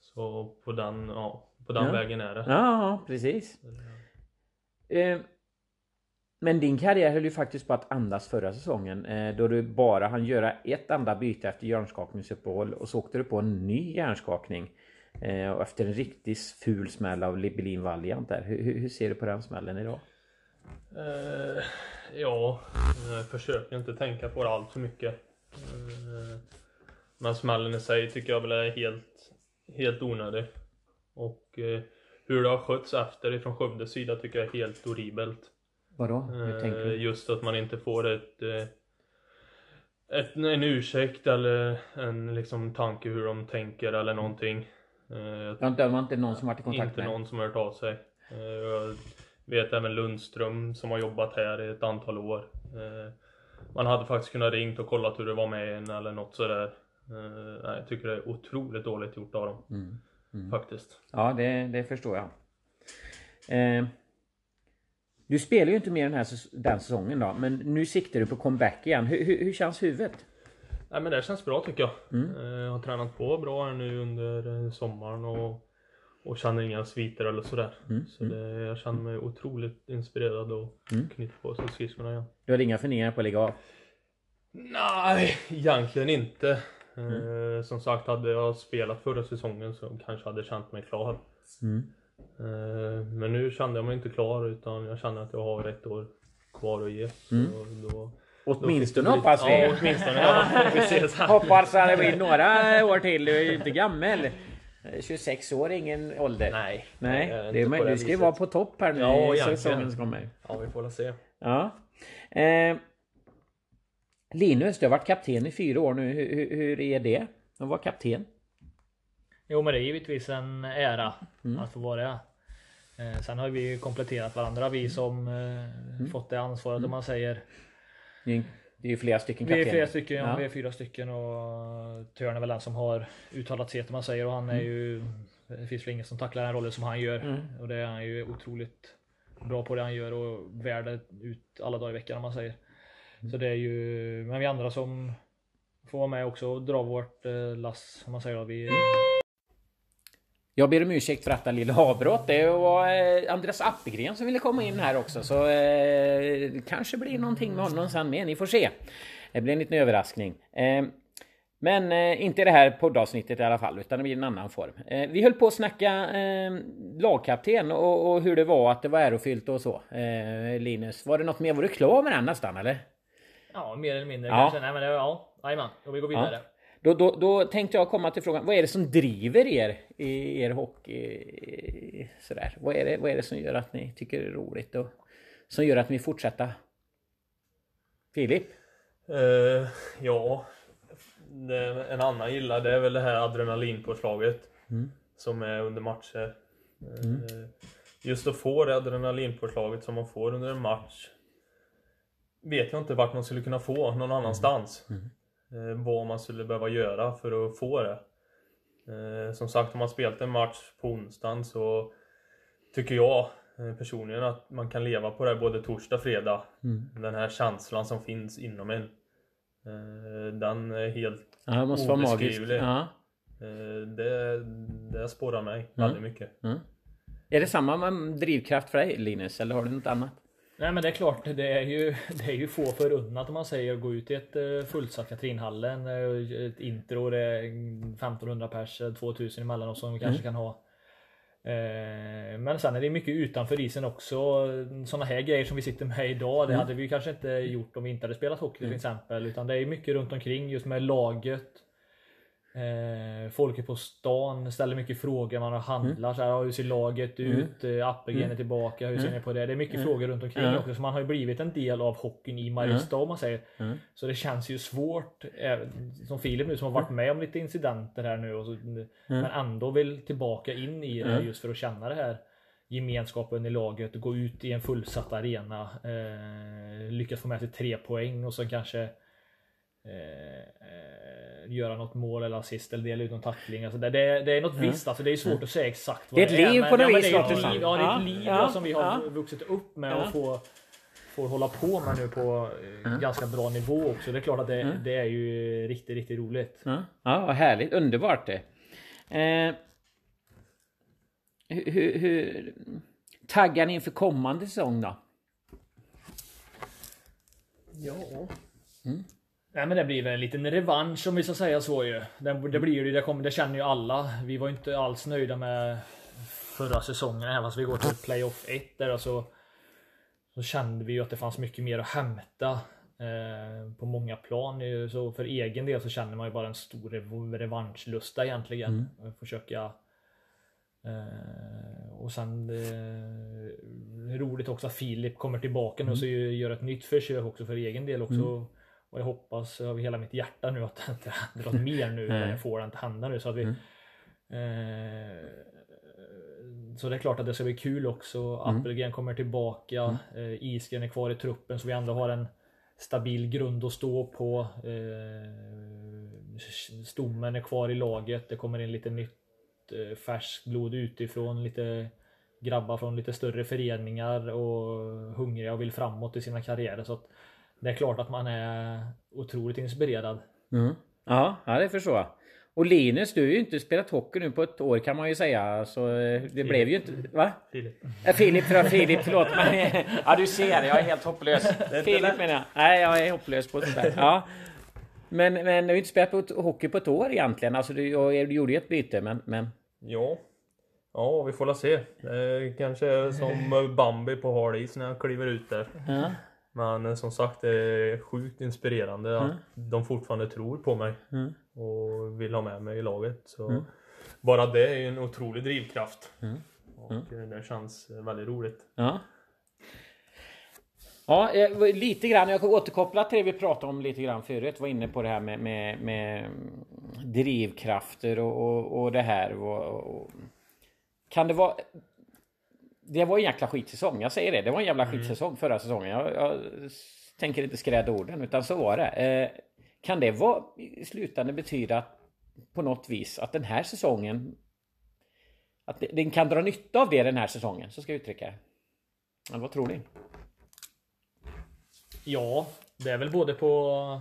Så på den, ja, på den ja. vägen är det. Ja, precis. Eh, men din karriär höll ju faktiskt på att andas förra säsongen eh, då du bara hann göra ett enda byte efter hjärnskakningsuppehåll och så åkte du på en ny hjärnskakning. Eh, och efter en riktigt ful smäll av Libelin Valiant där. Hur, hur, ser du på den smällen idag? Eh, ja, jag försöker inte tänka på det allt för mycket. Eh, Men smällen i sig tycker jag väl är helt, helt onödig. Och eh, hur det har skötts efter ifrån Skövdes sida tycker jag är helt horribelt. Vadå? Hur tänker du? Just att man inte får ett, ett en ursäkt eller en liksom tanke hur de tänker eller någonting. Eh, Det var inte någon som varit i kontakt inte med? någon som hört av sig. Eh, Jag vet även Lundström som har jobbat här i ett antal år. Eh, Man hade faktiskt kunnat ringt och kollat hur det var med en eller något sådär. Eh, nej, Jag tycker det är otroligt dåligt gjort av dem. Mm. Faktiskt. Ja, det, det förstår jag. Eh, du spelar ju inte mer den här den säsongen då, men nu siktar du på comeback igen. Hur, hur, hur känns huvudet? Nej men det känns bra tycker jag. Mm. Eh, Jag har tränat på bra här nu under eh, sommaren och, och känner inga sviter eller sådär. Mm, Så det, jag känner mig otroligt inspirerad och Mm. knyter på sig skridskorna igen. Du har inga funderingar på att lägga av? Nej, egentligen inte. Mm. Eh, som sagt, hade jag spelat förra säsongen så kanske hade jag känt mig klar. Mm. Eh, men nu kände jag mig inte klar utan jag känner att jag har ett år kvar att ge. Så Mm. då Åtminstone hoppas vi! Ja, åtminstone. Ja, precis. Hoppas att det blir några år till, du är ju inte gammal. 26 år är ingen ålder. Nej, Nej, det är, men du ska ju vara på topp här nu Ja, i säsongen som kommer. Ja, vi får väl se. Ja. Eh, Linus, du har varit kapten i fyra år nu. Hur, hur, är det att vara kapten? Jo men det är givetvis en ära Mm. att få vara det. Eh, sen har vi ju kompletterat varandra vi som eh, Mm. fått det ansvaret om man säger. Det är det är ju flera stycken Vi är kaptener. flera stycken, ja. Vi är fyra stycken och Törn är väl den som har uttalat sig man säger och han är ju Det finns väl ingen som tacklar den rollen som han gör Mm. och det är han ju otroligt bra på det han gör och värd ut alla dagar i veckan om man säger. Mm. Så det är ju Men vi andra som får vara med också och dra vårt eh, lass om man säger då. Vi, Jag ber om ursäkt för detta lilla avbrott. Det var eh, Andreas Appelgren som ville komma in här också. Så eh, kanske blir någonting med honom sen med. Ni får se. Det blir en liten överraskning. Eh, men eh, inte det här poddavsnittet i alla fall, utan det blir en annan form. Eh, vi höll på att snacka eh, lagkapten och, och hur det var, att det var ärofyllt och så. Eh, Linus, var det något mer? Var du klar med den nästan eller? ja mer eller mindre Ja. kanske. Nej men det, ja, jajamän. Och vi går vidare. Då, då, då tänkte jag komma till frågan, vad är det som driver er i er hockey? Sådär. Vad, är det, vad är det som gör att ni tycker det är roligt och som gör att ni fortsätter? Filip? Eh, ja, det, en annan gillar det är väl det här adrenalinpåslaget Mm. som är under matcher. Eh, Just att få det adrenalinpåslaget som man får under en match vet jag inte vart man skulle kunna få någon annanstans. Eh, vad man skulle behöva göra för att få det. Eh, som sagt, om man spelat en match på onsdagen så tycker jag eh, personligen att man kan leva på det både torsdag, fredag. Den här känslan som finns inom en. Eh, den är helt... Ja, det måste vara. Obeskrivlig. Ja. Eh, det, det spårar mig väldigt mycket. Är det samma med drivkraft för dig Linus, eller har du något annat? Nej men det är klart, det är ju, det är ju få förunnat om man säger att gå ut i ett eh, fullsatt Katrinhallen, eh, ett intro, det är 1500 pers, eh, 2000 emellanåt som vi kanske kan ha. Men sen är det mycket utanför isen också. Sådana här grejer som vi sitter med idag, det hade vi kanske inte gjort om vi inte hade spelat hockey till exempel. Utan det är mycket runt omkring just med laget. Eh, folket på stan ställer mycket frågor, man handlar så här, hur ser laget ut? Mm. Appelgren är tillbaka, hur ser ni på det? Det är mycket frågor runt omkring Ja. också, så man har ju blivit en del av hockeyn i Mariestad om man säger. Mm. Så det känns ju svårt, som Filip nu som har varit med om lite incidenter här nu, och så, men ändå vill tillbaka in i det just för att känna det här gemenskapen i laget, gå ut i en fullsatt arena, eh, lyckas få med sig tre poäng och sen kanske eh, eh, göra något mål eller assist eller dela ut någon tackling. Alltså det, det, det är något visst, alltså det är svårt att säga exakt vad Det är ett liv på något vis, det är ett det liv. Ja, det är ett Ja, liv ja, som vi har ja. vuxit upp med Ja. och får, får hålla på med nu på eh, ganska bra nivå också. Det är klart att det, det är ju riktigt, riktigt roligt. Ja, ja vad härligt. Underbart det. Eh, hur, hur, taggar ni inför kommande säsong då? Ja. Nej men det blir väl en liten revansch om vi ska säga så ju. Det, det blir ju, det, kommer, det känner ju alla. Vi var ju inte alls nöjda med förra säsongen även fast vi går till playoff 1 där så, så kände vi ju att det fanns mycket mer att hämta. Eh, på många plan. Så för egen del så känner man ju bara en stor revanschlusta egentligen. Mm. Försöka eh, och sen eh, roligt också att Filip kommer tillbaka nu och mm. gör ett nytt försök också för egen del också. Mm. Och jag hoppas av hela mitt hjärta nu att det inte händer något mer nu. utan jag får det inte hända nu. Så att vi, mm. eh, så det är klart att det ska bli kul också. Mm. Appelgren kommer tillbaka. Mm. Eh, Isgren är kvar i truppen så vi ändå har en stabil grund att stå på. Eh, stommen är kvar i laget. Det kommer in lite nytt eh, färskt blod utifrån. Lite grabbar från lite större föreningar och hungriga och vill framåt i sina karriärer. Så det är klart att man är otroligt inspirerad. Mm. Ja, det förstår jag. Och Linus, du har ju inte spelat hockey nu på ett år kan man ju säga. Så eh, det Filip. blev ju inte... Va? Filip. Ja, Filip, för Filip, förlåt mig. Ja du ser, jag är helt hopplös. Filip menar jag. Nej, jag är hopplös på sånt där. Ja. Men, men du har ju inte spelat på hockey på ett år egentligen. Alltså du, du gjorde ju ett byte men... men... Ja. Ja, vi får la se. Det kanske är som Bambi på hal is när han kliver ut där. Ja. Men som sagt, det är sjukt inspirerande mm. att de fortfarande tror på mig. Mm. Och vill ha med mig i laget. Så mm. Bara det är ju en otrolig drivkraft. Mm. Och mm. det känns väldigt roligt. Ja. Ja, eh, lite grann. Jag kan återkoppla till det vi pratade om lite grann förut. Var inne på det här med, med, med drivkrafter och, och, och det här. Och, och, kan det vara det var en jäkla skitsäsong. Jag säger det. Det var en jävla mm. skitsäsong förra säsongen. Jag, jag tänker inte skräda orden utan så var det. Eh, kan det vara i slutändan betyda på något vis att den här säsongen att den kan dra nytta av det den här säsongen, så ska jag uttrycka det. Men vad tror ni? Ja, det är väl både på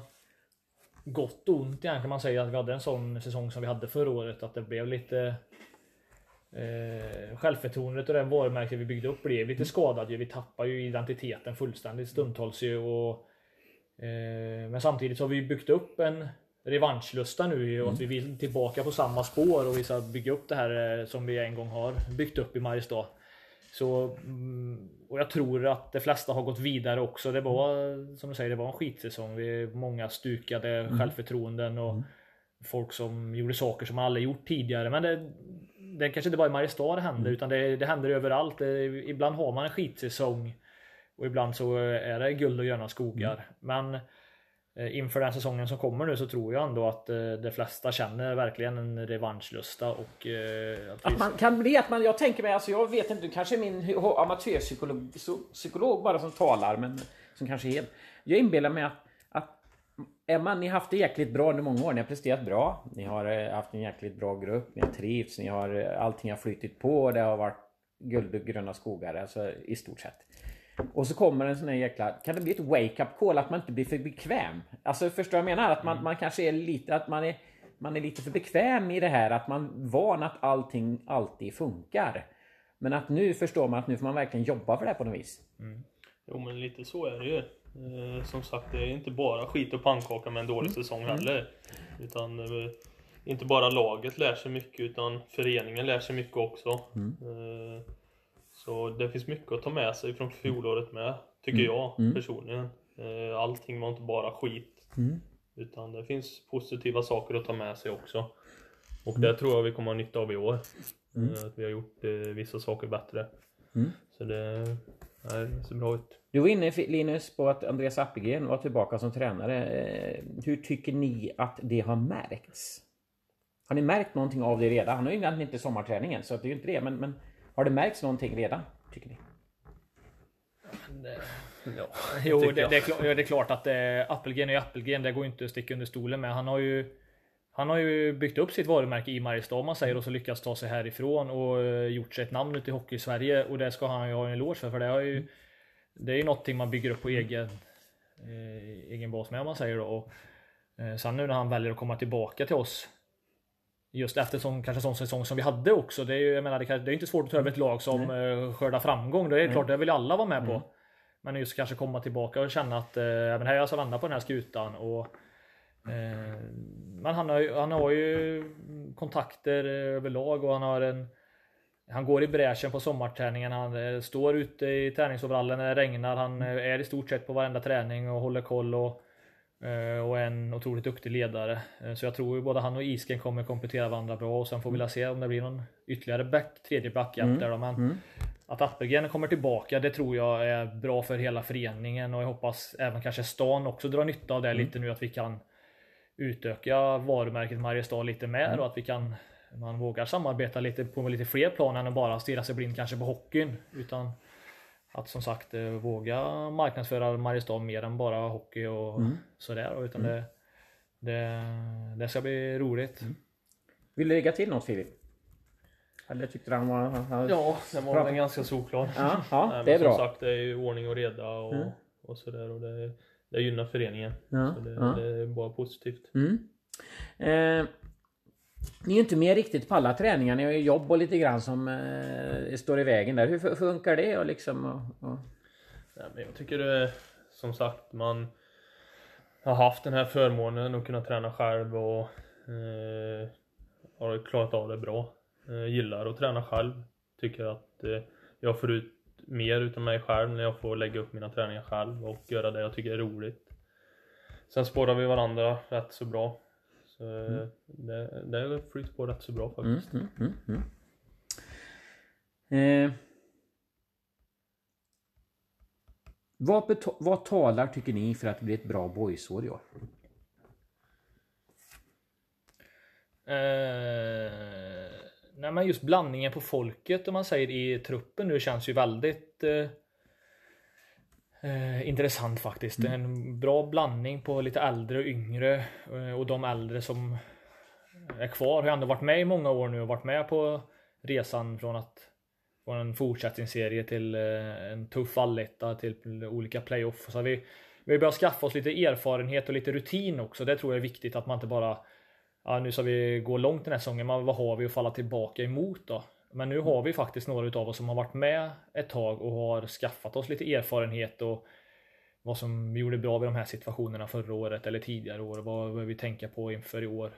gott och ont egentligen man säger att vi hade en sån säsong som vi hade förra året. Att det blev lite Eh, självförtroendet och det varumärket vi byggde upp blev lite skadat. Vi tappar ju identiteten fullständigt stundtals ju. Och, eh, men samtidigt så har vi byggt upp en revanschlusta nu och att vi vill tillbaka på samma spår och vi ska bygga upp det här eh, som vi en gång har byggt upp i Mariestad. Så, mm, och jag tror att de flesta har gått vidare också. Det var som du säger, det var en skitsäsong. Vi många stukade mm. självförtroenden och mm. folk som gjorde saker som man aldrig gjort tidigare. Men det, det kanske inte bara i Mariestad det händer mm. utan det, det händer överallt. Det, ibland har man en skitsäsong och ibland så är det guld och gröna skogar. Mm. Men eh, inför den säsongen som kommer nu så tror jag ändå att eh, de flesta känner verkligen en revanschlusta och eh, att, att man kan bli att man, jag tänker mig, alltså jag vet inte, du kanske är min amatörpsykolog psykolog bara som talar men som kanske är. Jag inbillar mig att Emma, ni har haft det jäkligt bra under många år. Ni har presterat bra. Ni har eh, haft en jäkligt bra grupp. Ni har trivts. Ni har, eh, allting har flyttit på. Det har varit guld och gröna skogar. Alltså i stort sett. Och så kommer en sån här jäkla... Kan det bli ett wake-up call att man inte blir för bekväm? Alltså förstår jag menar? Att man, mm. man kanske är lite... Att man är, man är lite för bekväm i det här. Att man van att allting alltid funkar. Men att nu förstår man att nu får man verkligen jobba för det här på något vis. Mm. Jo men lite så är det ju. Eh, som sagt, det är inte bara skit och pannkaka med en dålig mm. säsong mm. heller. Utan eh, inte bara laget lär sig mycket utan föreningen lär sig mycket också. Mm. Eh, så det finns mycket att ta med sig från fjolåret med, tycker mm. jag mm. personligen. Allting var inte bara skit. Mm. Utan det finns positiva saker att ta med sig också. Och det tror jag vi kommer ha nytta av i år. Att vi har gjort vissa saker bättre. Så det, det ser bra ut. Du var inne Linus på att Andreas Appelgren var tillbaka som tränare. Eh, hur tycker ni att det har märkts? Har ni märkt någonting av det redan? Han har ju egentligen inte sommarträningen så det är ju inte det. Men, men har det märkts någonting redan? Tycker ni? Ja, jo, det, det, är klart, det är klart att eh, Appelgren är Appelgren. Det går inte att sticka under stolen med. Han har ju han har ju byggt upp sitt varumärke i Mariestad om man säger och så lyckats ta sig härifrån och eh, gjort sig ett namn ute i hockey-Sverige och det ska han ju ha en eloge för för det har ju Det är ju någonting man bygger upp på egen eh, egen bas med om man säger då. Och, eh, sen nu när han väljer att komma tillbaka till oss Just efter som, kanske sån säsong som vi hade också. Det är ju jag menar, det, kan, det är inte svårt att ta över ett lag som mm. skördar framgång. Det är mm. klart, det vill alla vara med på. Mm. Men just kanske komma tillbaka och känna att eh, men här är jag ska vända på den här skutan. Och, eh, men han har, han har ju kontakter överlag och han har en han går i bräschen på sommarträningen. Han eh, står ute i träningsoverallen när det regnar. Han eh, är i stort sett på varenda träning och håller koll och, eh, och är en otroligt duktig ledare. Så jag tror ju både han och Isken kommer komplettera varandra bra och sen får vi väl se om det blir någon ytterligare back, tredje backup där då. Men att Appelgren kommer tillbaka, det tror jag är bra för hela föreningen och jag hoppas även kanske stan också drar nytta av det lite nu att vi kan utöka varumärket Mariestad lite mer och att vi kan man vågar samarbeta lite på lite fler plan än att bara stirra sig blind kanske på hockeyn. Utan att som sagt eh, våga marknadsföra Mariestad mer än bara hockey och sådär. Utan det, det, det ska bli roligt. Vill du lägga till något Filip? Eller tyckte du han var... Han. Ja, den var väl ganska solklar. Ja, ja, Nej, det är men bra. Som sagt, det är ju ordning och reda och, och sådär. Och det, det gynnar föreningen. Ja, Så det, ja. det är bara positivt. Mm. Eh, ni är ju inte med riktigt på alla träningar. Ni har ju jobb och lite grann som eh, står i vägen där. Hur funkar det? Och liksom, och, och... Ja, men jag tycker det, som sagt, man har haft den här förmånen att kunna träna själv och eh, har klarat av det bra. Eh, gillar att träna själv. Tycker att eh, jag får ut mer utav mig själv när jag får lägga upp mina träningar själv och göra det jag tycker är roligt. Sen spårar vi varandra rätt så bra. Så eh, det, det flyter på rätt så bra faktiskt. Mm, mm, mm, mm. Eh, vad, vad talar tycker ni för att det blir ett bra boysår i år? Eh, nej men just blandningen på folket om man säger i truppen nu känns ju väldigt eh, eh, intressant faktiskt. En bra blandning på lite äldre och yngre eh, och de äldre som är kvar har ändå varit med i många år nu och varit med på resan från att från en fortsättningsserie till eh, en tuff alletta till olika playoff. Så vi, vi börjar skaffa oss lite erfarenhet och lite rutin också. Det tror jag är viktigt att man inte bara Ja, nu ska vi gå långt den här säsongen, men vad har vi att falla tillbaka emot då? Men nu har vi faktiskt några utav oss som har varit med ett tag och har skaffat oss lite erfarenhet och vad som gjorde bra vid de här situationerna förra året eller tidigare år. Vad behöver vi tänka på inför i år?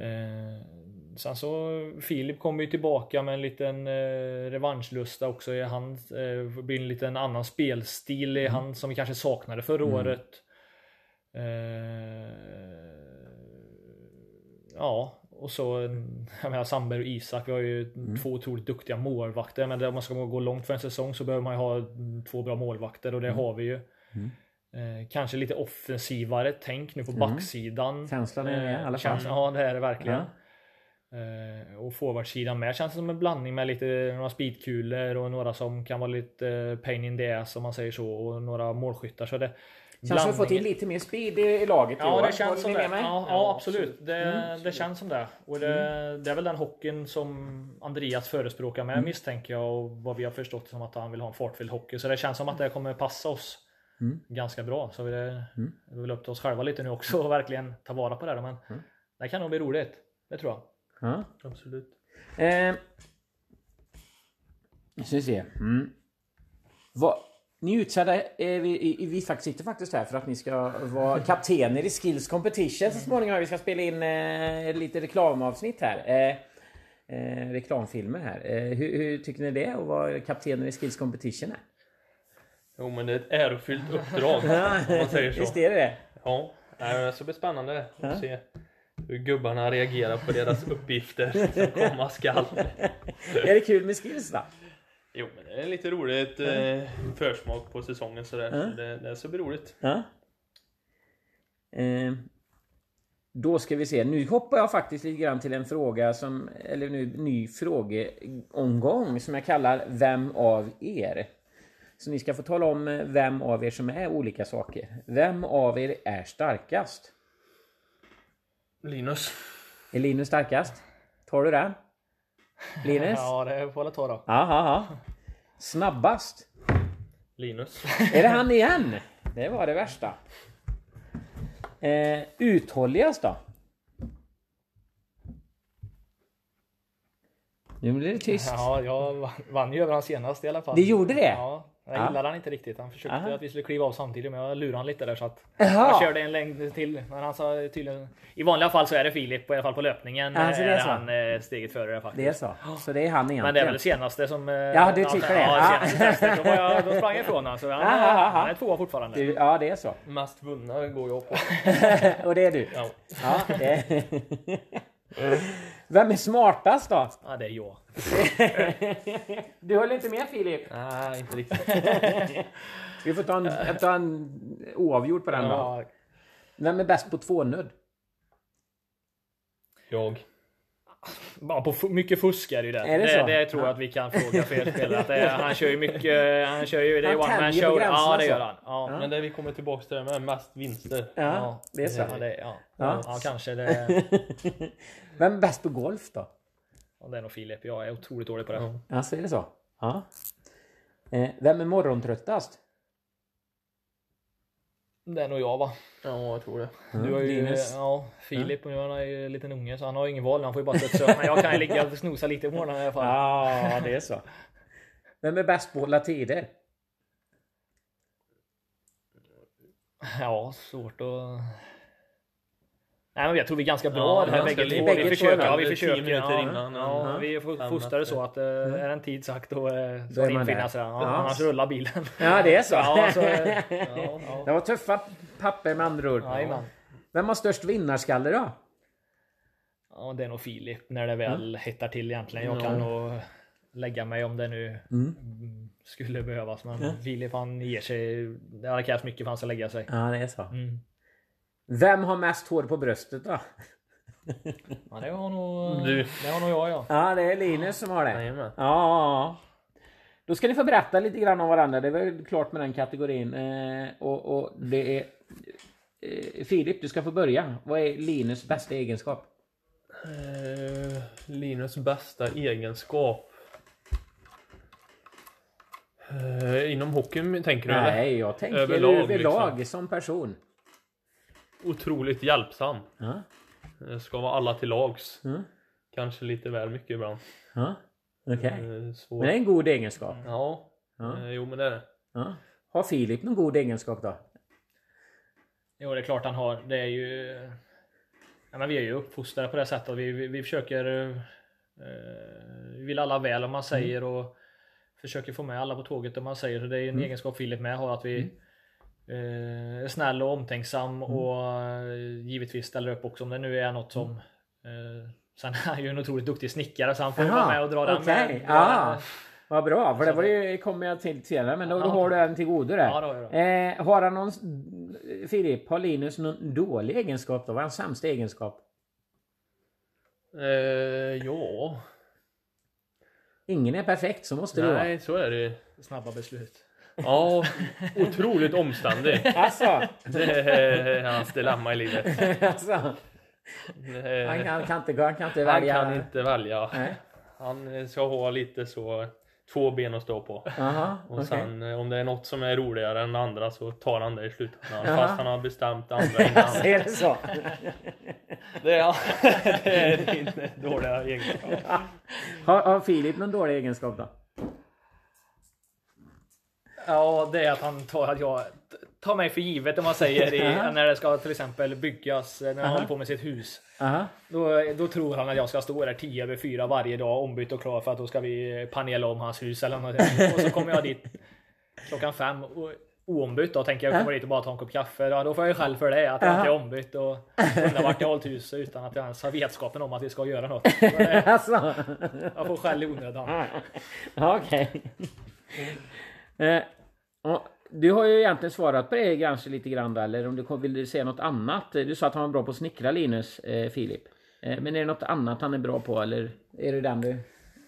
Eh, sen så Filip kommer ju tillbaka med en liten eh, revanschlusta också. I han, eh, blir en liten annan spelstil i han som vi kanske saknade förra året. Eh, ja, och så jag menar, Sandberg och Isak. Vi har ju två otroligt duktiga målvakter. Men om man ska gå långt för en säsong så behöver man ju ha mm, två bra målvakter och det har vi ju. Eh, kanske lite offensivare tänk nu på backsidan. Känslan är med i alla fall. Ja, det är det verkligen. Eh, och forwardsidan med känns som en blandning med lite några speedkulor och några som kan vara lite eh, pain in the ass om man säger så och några målskyttar. Så det, Känns som att vi fått in lite mer speed i, i laget i Ja år. det känns som det. Ja, ja absolut. Det, Mm. det känns som det. Och det, det är väl den hockeyn som Andreas förespråkar med Mm. misstänker jag och vad vi har förstått som att han vill ha en fartfylld hockey. Så det känns som att det kommer passa oss Mm. ganska bra. Så det det är väl upp till oss själva lite nu också och verkligen ta vara på det. här, Men Mm. det kan nog bli roligt. Det tror jag. Ja. Absolut. Eh, ska vi se. Mm. Vad, ni är utsedda, vi, i- vi faktiskt sitter faktiskt här för att ni ska vara kaptener i Skills Competition så småningom. Vi ska spela in eh, lite reklamavsnitt här. Eh, eh, reklamfilmer här. Eh, hur, hur tycker ni det att vara kaptener i Skills Competition? Här? Jo men det är ett ärofyllt uppdrag om man säger så. Visst är det det? Ja, det ska bli spännande att se hur gubbarna reagerar på deras uppgifter som komma skall. Är det kul med Skills då? Jo men det är lite roligt eh, försmak på säsongen sådär. Så det, det ska bli roligt. Ja. Eh, då ska vi se. Nu hoppar jag faktiskt lite grann till en fråga som, eller nu ny frågeomgång som jag kallar Vem av er? Så ni ska få tala om eh, vem av er som är olika saker. Vem av er är starkast? Linus. Är Linus starkast? Tar du den? Linus? Ja, det får jag ta då. Ja, ja. Snabbast? Linus. Är det han igen? Det var det värsta. Eh, uthålligast då? Nu blir det tyst. Ja, jag vann- vann ju över han senast i alla fall. Det gjorde det? Ja, Jag Ja. gillade han inte riktigt. Han försökte Aha. att vi skulle kliva av samtidigt men jag lurade han lite där så att Jaha. jag körde en längd till. Men han sa tydligen I vanliga fall så är det Filip, i alla fall på löpningen. Ja, så det är är så. han eh, steget före faktiskt. Det är så. Så det är han egentligen. Men det är väl det senaste som... eh, Ja, du tycker det. Ja, senaste testet. Då, var jag, då sprang jag ifrån honom. Så han, ja, ja. han är tvåa fortfarande. Du, ja, det är så. Mest vunna går jag på. Och det är du. Ja. Ja, det... Vem är smartast då? Ja, det är jag. Du håller inte med Filip? Nej, inte riktigt. Vi får ta en, ta en oavgjord på den då. Ja, Vem är bäst på tvånudd? Jag. Bara på mycket fusk är det ju där. Är det det, det tror jag Ja. att vi kan fråga fler spelare. Att det, är- han kör ju mycket... Han kör ju... Det är Han one man show. Ja, det så. gör han. Ja. Men det vi kommer tillbaka till det med mest vinster. Ja, det är så. Ja, det, ja. Ja. Ja. kanske det. Vem är bäst på golf då? Ja, det är nog Filip. Jag är otroligt dålig på det. Ja. Alltså är det så? Ja. Eh, vem är morgontröttast? Det är nog jag va? Ja, jag tror det. Du har ju, Linus? ja, Filip och nu är han ju en liten unge så han har ju ingen val. Han får ju bara upp. Men jag kan ju ligga och snosa lite på morgonen i alla fall. Ja, det är så. Vem är bäst på att hålla tider? Ja, svårt att... Nej men jag tror vi är ganska bra Ja, det här bägge två. Vi två försöker. Ja, vi försöker. ja, innan, Ja, ja. vi är Fem fostrade så efter. att eh, är en tid sagt då, eh, Då så är man infinna där. sig. Ja. Annars rullar bilen. Ja, det är så. Så, eh. Det var tuffa papper med andra ord. Vem har störst vinnarskalle då? Ja, det är nog Filip när det väl hettar till egentligen. Jag Ja. kan nog lägga mig om det nu Mm. mm, skulle behövas. Men Filip han ger sig. Det hade krävts mycket för han ska lägga sig. Ja, det är så. Mm. Vem har mest hår på bröstet då? Ja, det har nog, Du. det har nog jag ja. Ja, det är Linus som har det. Jajamän. Ja. Då ska ni få berätta lite grann om varandra. Det är väl klart med den kategorin. Eh, och, och det är... Eh, Filip, du ska få börja. Vad är Linus bästa egenskap? Eh, Linus bästa egenskap? Eh, inom hockeyn tänker du eller? Nej, jag tänker Överlag, överlag, liksom. som person. Otroligt hjälpsam. Ja. Eh, Ska vara alla till lags. Mm. Kanske lite väl mycket ibland. Ja. Okej. Eh, så... Men det är en god egenskap. Ja. Ja. Eh, jo men det är det. Ja. Har Filip någon god egenskap då? Jo, det är klart han har. Det är ju... Ja, men vi är ju uppfostrade på det sättet. Vi, vi, vi försöker... Eh, vi vill alla väl om man säger och försöker få med alla på tåget om man säger. Så det är en egenskap Filip med har att vi eh, är snäll och omtänksam och eh, givetvis ställer upp också om det nu är något som eh, Sen är han ju en otroligt duktig snickare så han får ju vara med och dra den med. Ja. Vad bra, för det var ju, kommer jag till senare, men då, då har du en till godo där. Ja, jag då. Eh, har han någon... Filip, har Linus någon dålig egenskap då? Vad är hans sämsta egenskap? Eh, ja. Ingen är perfekt, så måste det vara. Nej, så är det Snabba beslut. Ja, otroligt omständig. Alltså, Det är hans dilemma i livet. alltså. Eh, Han kan, inte, han kan inte Han välja. kan inte välja. Nej. Han ska ha lite så två ben att stå på. Aha, Och sen eh, om det är något som är roligare än det andra så tar han det i slutändan. Jaha. Fast han har bestämt andra innan. Alltså, är det så? Det är, det är din dåliga egenskap. Har, har Filip någon dålig egenskap då? Ja, det är att han tar att jag tar mig för givet om man säger i, när det ska till exempel byggas, när han Aha. håller på med sitt hus. Då, då tror han att jag ska stå där 10 över 4 varje dag ombytt och klar för att då ska vi panela om hans hus eller något. Och så kommer jag dit klockan fem och oombytt då tänker jag komma dit och bara ta en kopp kaffe. Ja, då får jag ju skäll för det att jag inte är ombytt och undrar vart jag hållit huset utan att jag ens har vetskapen om att vi ska göra något. Så det- Alltså. Jag får skäll i onödan. Okej. Eh, och du har ju egentligen svarat på det kanske lite grann eller om du vill säga något annat. Du sa att han var bra på att snickra Linus, eh, Filip. Eh, men är det något annat han är bra på eller är det den du...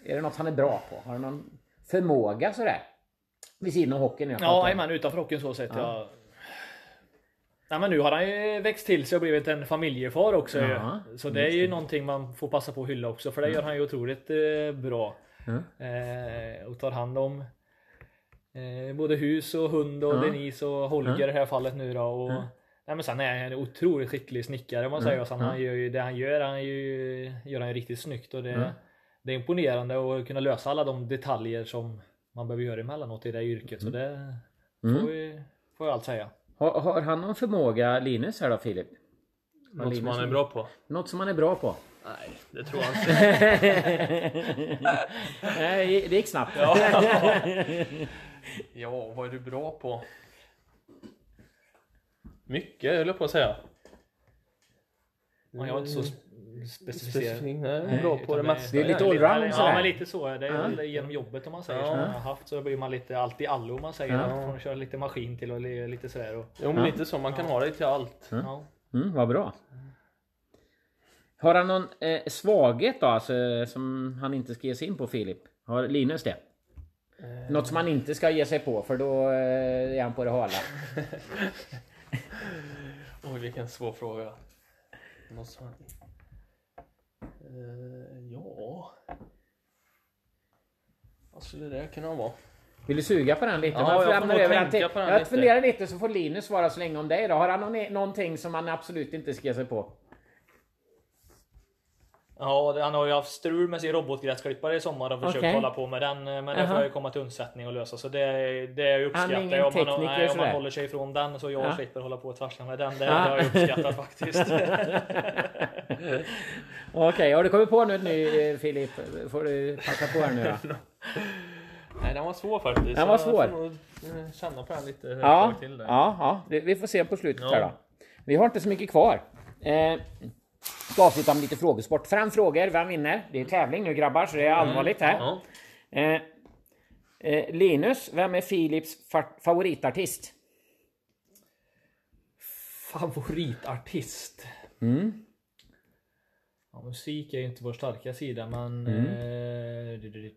Är det något han är bra på? Har du någon förmåga sådär? Vid sidan av hockeyn jag Ja, jajamän, utanför hockeyn så sett. Ja. Nej, men nu har han ju växt till sig och blivit en familjefar också. ju. Ja, så det är ju någonting man får passa på att hylla också. För det gör han ju otroligt eh, bra. Mm. Eh, och tar hand om eh, både hus och hund och Ja. Denise och Holger i det här fallet nu då. Och, Ja. nej, men sen är han en otroligt skicklig snickare om man säger. Så han gör ju, det han gör, han ju, gör han ju riktigt snyggt. Och det, Ja. det är imponerande att kunna lösa alla de detaljer som man behöver göra emellanåt i det yrket. Så det Mm. får, vi, får jag allt säga. Har, har han någon förmåga, Linus här då Filip? Något som han är bra på? Något som han är bra på? Nej, det tror jag inte. Nej, det gick snabbt. Ja. ja, vad är du bra på? Mycket höll jag på att säga. Man är inte så sp- specificerad. Nej, jag är bra på det mesta. det är lite allround sådär. Ja men lite så. Det är Ja. väl genom jobbet om man säger Ja. som man har haft så blir man lite allt i allo om man säger. Ja. Från att köra lite maskin till och li- lite sådär. Och, Jo men lite så, man kan ha det till allt. ja. Mm, vad bra. Har han någon eh, svaghet då, alltså, som han inte ska ge sig in på Filip? Har Linus det? Något som han inte ska ge sig på för då eh, är han på det hala. Oj vilken svår fråga. Något som... Eh, ja... Vad skulle det kunna vara? Vill du suga på den lite? Ja, Man jag får nog tänka till- på den Jag lite. funderar lite så får Linus svara så länge om dig då. Har han någon, någonting som han absolut inte ska ge sig på? Ja, det- han har ju haft strul med sin robotgräsklippare i sommar och försökt Okej. hålla på med den. Men det Jaha. får ju komma till undsättning och lösa. Så det, det uppskattar jag. Om man, tekniker nej, om man sådär? håller sig ifrån den så jag Ja. slipper hålla på och trassla med den. Det, det har jag uppskattat faktiskt. Okej, har du kommit på något nu eh, Filip? Får du passa på här nu då? Nej den var svår faktiskt. Den var Jag svår. får nog, eh, känna på den lite. jag Ja, till det. ja, ja, det- vi får se på slutet Ja. här då. Vi har inte så mycket kvar. Eh, ska avsluta med lite frågesport. Fram frågor, vem vinner? Det är tävling nu grabbar, så det är allvarligt här. Eh, eh, Linus, vem är Filips fa- favoritartist? Favoritartist? Mm. Ja, musik är ju inte vår starka sida men... Mm. Eh, du-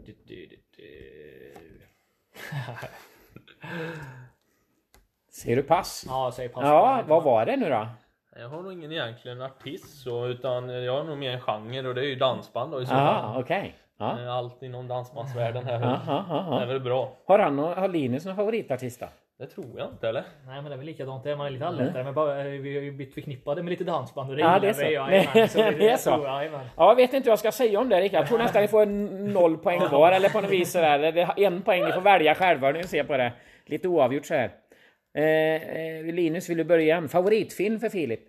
Ser du pass? ja, säg pass. Ja, vad var det nu då? Jag har nog ingen egentligen artist så utan jag har nog mer en genre och det är ju dansband då i så Aha, fall. okej. Ja. Eh, Allt inom dansbandsvärlden här Ja, ja, ja, är ja. väl bra. Har, han, nå- har Linus någon favoritartist då? Det tror jag inte eller? Nej men det är väl likadant där, man är lite allättare men bara, vi har ju blivit förknippade med lite dansband och det Ja, det är så. vi, jajamän. Så Det är så. jag. Ja, jag vet inte vad jag ska säga om det Rickard. Jag tror nästan ni får noll poäng var eller på något vis sådär. Eller det är En poäng, ni får välja själva när ni ser på det. Lite oavgjort så här. Eh, eh, Linus, vill du börja igen? Favoritfilm för Filip?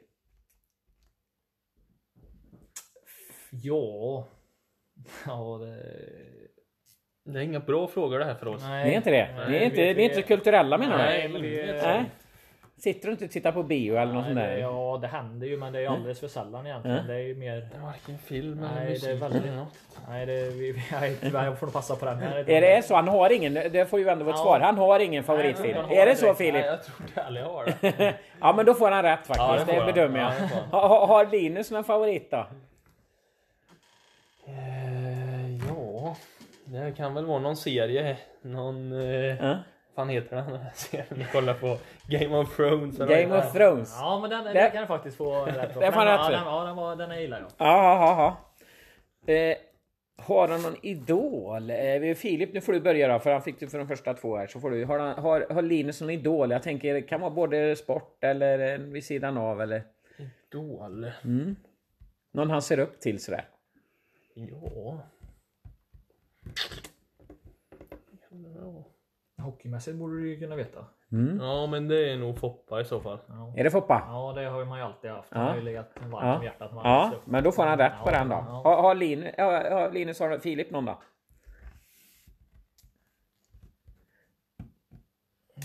Ja... Ja, det... Det är inga bra frågor det här för oss. Nej. Ni är inte det? Nej, Ni är inte, ni är inte så kulturella menar du? Nej, men det... Nej. Sitter du inte och tittar på bio eller något sånt där? det, ja, det händer ju men det är alldeles för sällan egentligen. Mm. Det är ju mer... Det är varken film eller Nej, det musik är väldigt- något. Nej, det, vi, nej, tyvärr, jag får nog passa på den här. Är det så? Han har ingen, det får ju ändå vara ett Ja. svar. Han har ingen favoritfilm. Nej, har är det det så. Filip? Nej, jag tror heller jag har det. Ja men då får han rätt Ja, faktiskt. det det jag. bedömer jag. Ja, det Har Linus någon favorit då? Eh, ja, det kan väl vara någon serie. Någon... Eh, Ja. Fan heter den här serien ni kollar på? Game of Thrones? eller Game of den? Thrones? Ja, men den, den kan jag faktiskt få rätt på. Det får Den- rätt för. ja, den, ja, den, var, den gillar jag. Ja, ja, ja. Eh, har han någon idol? Eh, Filip, nu får du börja då, för han fick du för de första två här. Så får du. Har, han, har, har Linus någon idol? Jag tänker, det kan vara både sport eller vid sidan av eller Idol? någon han ser upp till sådär. Ja. Hockeymässigt borde du ju kunna veta. Ja, men det är nog Foppa i så fall. Ja, Är det Foppa? ja det har man ju alltid haft. Det Ja. har ju legat varmt Ja. om hjärtat. Man Ja, upp. men då får han rätt på Ja, den då. ja. Har, har, Linus, har Linus, har Filip någon då?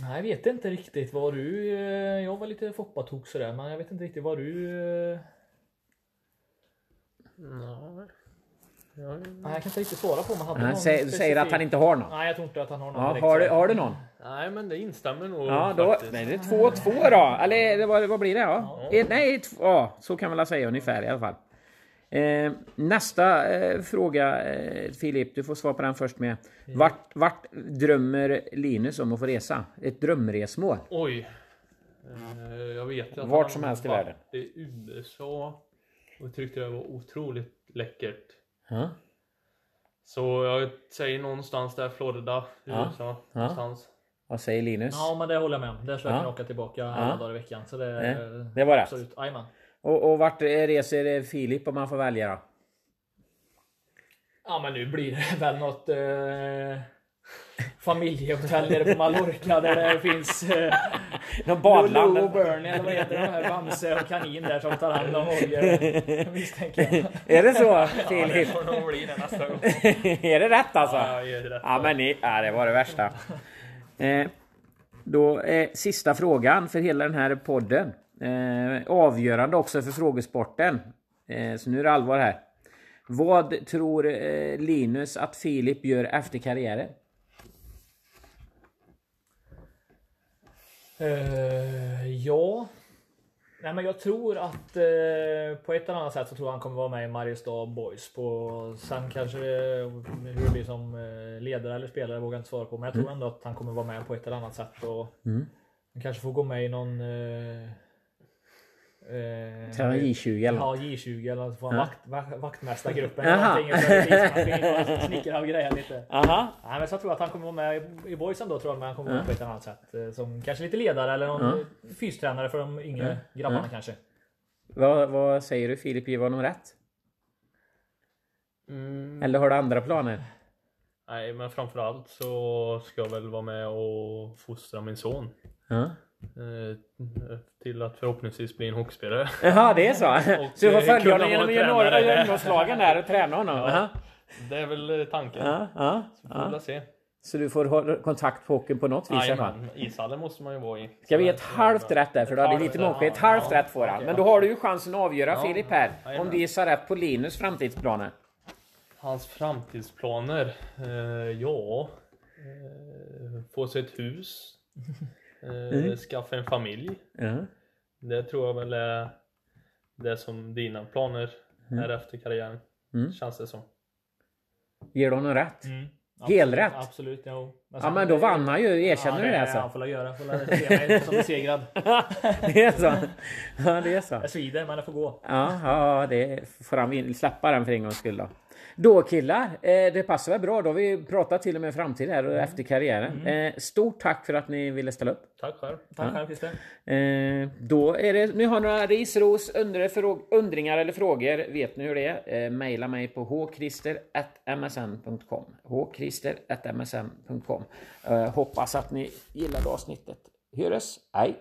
Nej, jag vet inte riktigt vad du... eh, Jag var lite Foppa-tok sådär, men jag vet inte riktigt vad du... eh, Nej. Ja, Nej, jag kan inte riktigt svara på om han hade Han någon säger, säger att han inte har någon. Nej, jag tror inte att han har någon Ja, direkt har, du, har du någon? Nej, men det instämmer nog Ja, då, faktiskt. nej, det är två två då. Eller det var, vad blir det? Ja. Eh, Nej, två, ja, så kan man väl säga ungefär i alla fall. Eh, nästa eh, fråga, eh, Filip, du får svara på den först med. Vart, vart drömmer Linus om att få resa? Ett drömresmål? Oj. Eh, Jag vet att Vart som helst i världen. i USA och tyckte det var otroligt läckert. Ja. Så jag säger någonstans där Florida. USA. Ja. Någonstans. Vad säger Linus? Ja, men det håller jag med om. Där jag Ja. kunna åka tillbaka alla dagar i veckan. Så det, Nej, det var rätt. Absolut. Och, och vart reser Filip om man får välja då? Ja, men nu blir det väl något... Eh, familjehotell nere på Mallorca där det finns eh, Någon badland. Lulu och Bernie eller vad heter de här Bamse och kanin där som tar hand om oljor misstänker jag. Är det så Ja, Filip? det får nog bli det nästa gång. är det rätt alltså? Ja, jag rätt. Ja men ni, ja, det var det värsta. Eh, då eh, sista frågan för hela den här podden. Eh, avgörande också för frågesporten. Eh, så nu är det allvar här. Vad tror eh, Linus att Filip gör efter karriären? Eh, ja. Nej men jag tror att eh, på ett eller annat sätt så tror jag han kommer vara med i Mariestad Boys. På, sen kanske eh, hur det blir som eh, ledare eller spelare vågar jag inte svara på. Men jag tror ändå att han kommer vara med på ett eller annat sätt. Och Han kanske får gå med i någon... Eh, eh, Ska han J20 eller? Ja, J20 eller så får han Ja. vakt, vakt, vaktmästargruppen eller någonting. Snickrar och grejer lite. Aha. Nej, men så jag tror att han kommer vara med i- i boysen då tror jag, men han kommer vara Ja. med på ett annat sätt. eh, Som kanske lite ledare eller någon Ja. ja. fystränare för de yngre grabbarna kanske. Vad, vad säger du Filip? Ger honom rätt? Mm, Eller har du andra planer? nej, men framförallt så ska jag väl vara med och fostra min son. Ja. Eh, till att förhoppningsvis bli en hockeyspelare. Jaha, det är så? Så du får följa honom genom vara junior- tränare. ungdomslagen där och träna honom? Ja. Aha. Det är väl eh, tanken. Ja, ja, Får vi se. Så du får kontakt på hockeyn på något vis? Jajamän, ishallen måste man ju vara i. Ska vi ge ett halvt rätt där? För du hade lite många. Ett halvt rätt får han. Men då har du ju chansen att avgöra. Filip här. Om du gissar rätt på Linus framtidsplaner. Hans framtidsplaner? Eh, ja... Få sig ett hus. Eh, Mm. Skaffa en familj. Ja. Det tror jag väl är det som dina planer Mm. är efter karriären. Mm. Känns det som. Ger du honom rätt? Mm. Helrätt. Absolut, jo. Ja men då vann han ju. Erkänner du det Ja, alltså? han får göra. Får väl se mig som besegrad. Det är så? Ja det är så. Jag svider men det får gå. Ja, ja det får han släppa den för en gångs skull då. Då killar, eh, det passar väl bra. Då har vi pratat till och med framtid här och efter karriären. Eh, stort tack för att ni ville ställa upp. Tack själv. Tack själv Christer. Eh, då är det, ni har några ris, ros, undringar eller frågor, vet ni hur det är? Maila mig på hkrister.msn.com hkrister.msn.com Hoppas att ni gillade avsnittet. Höres, hej!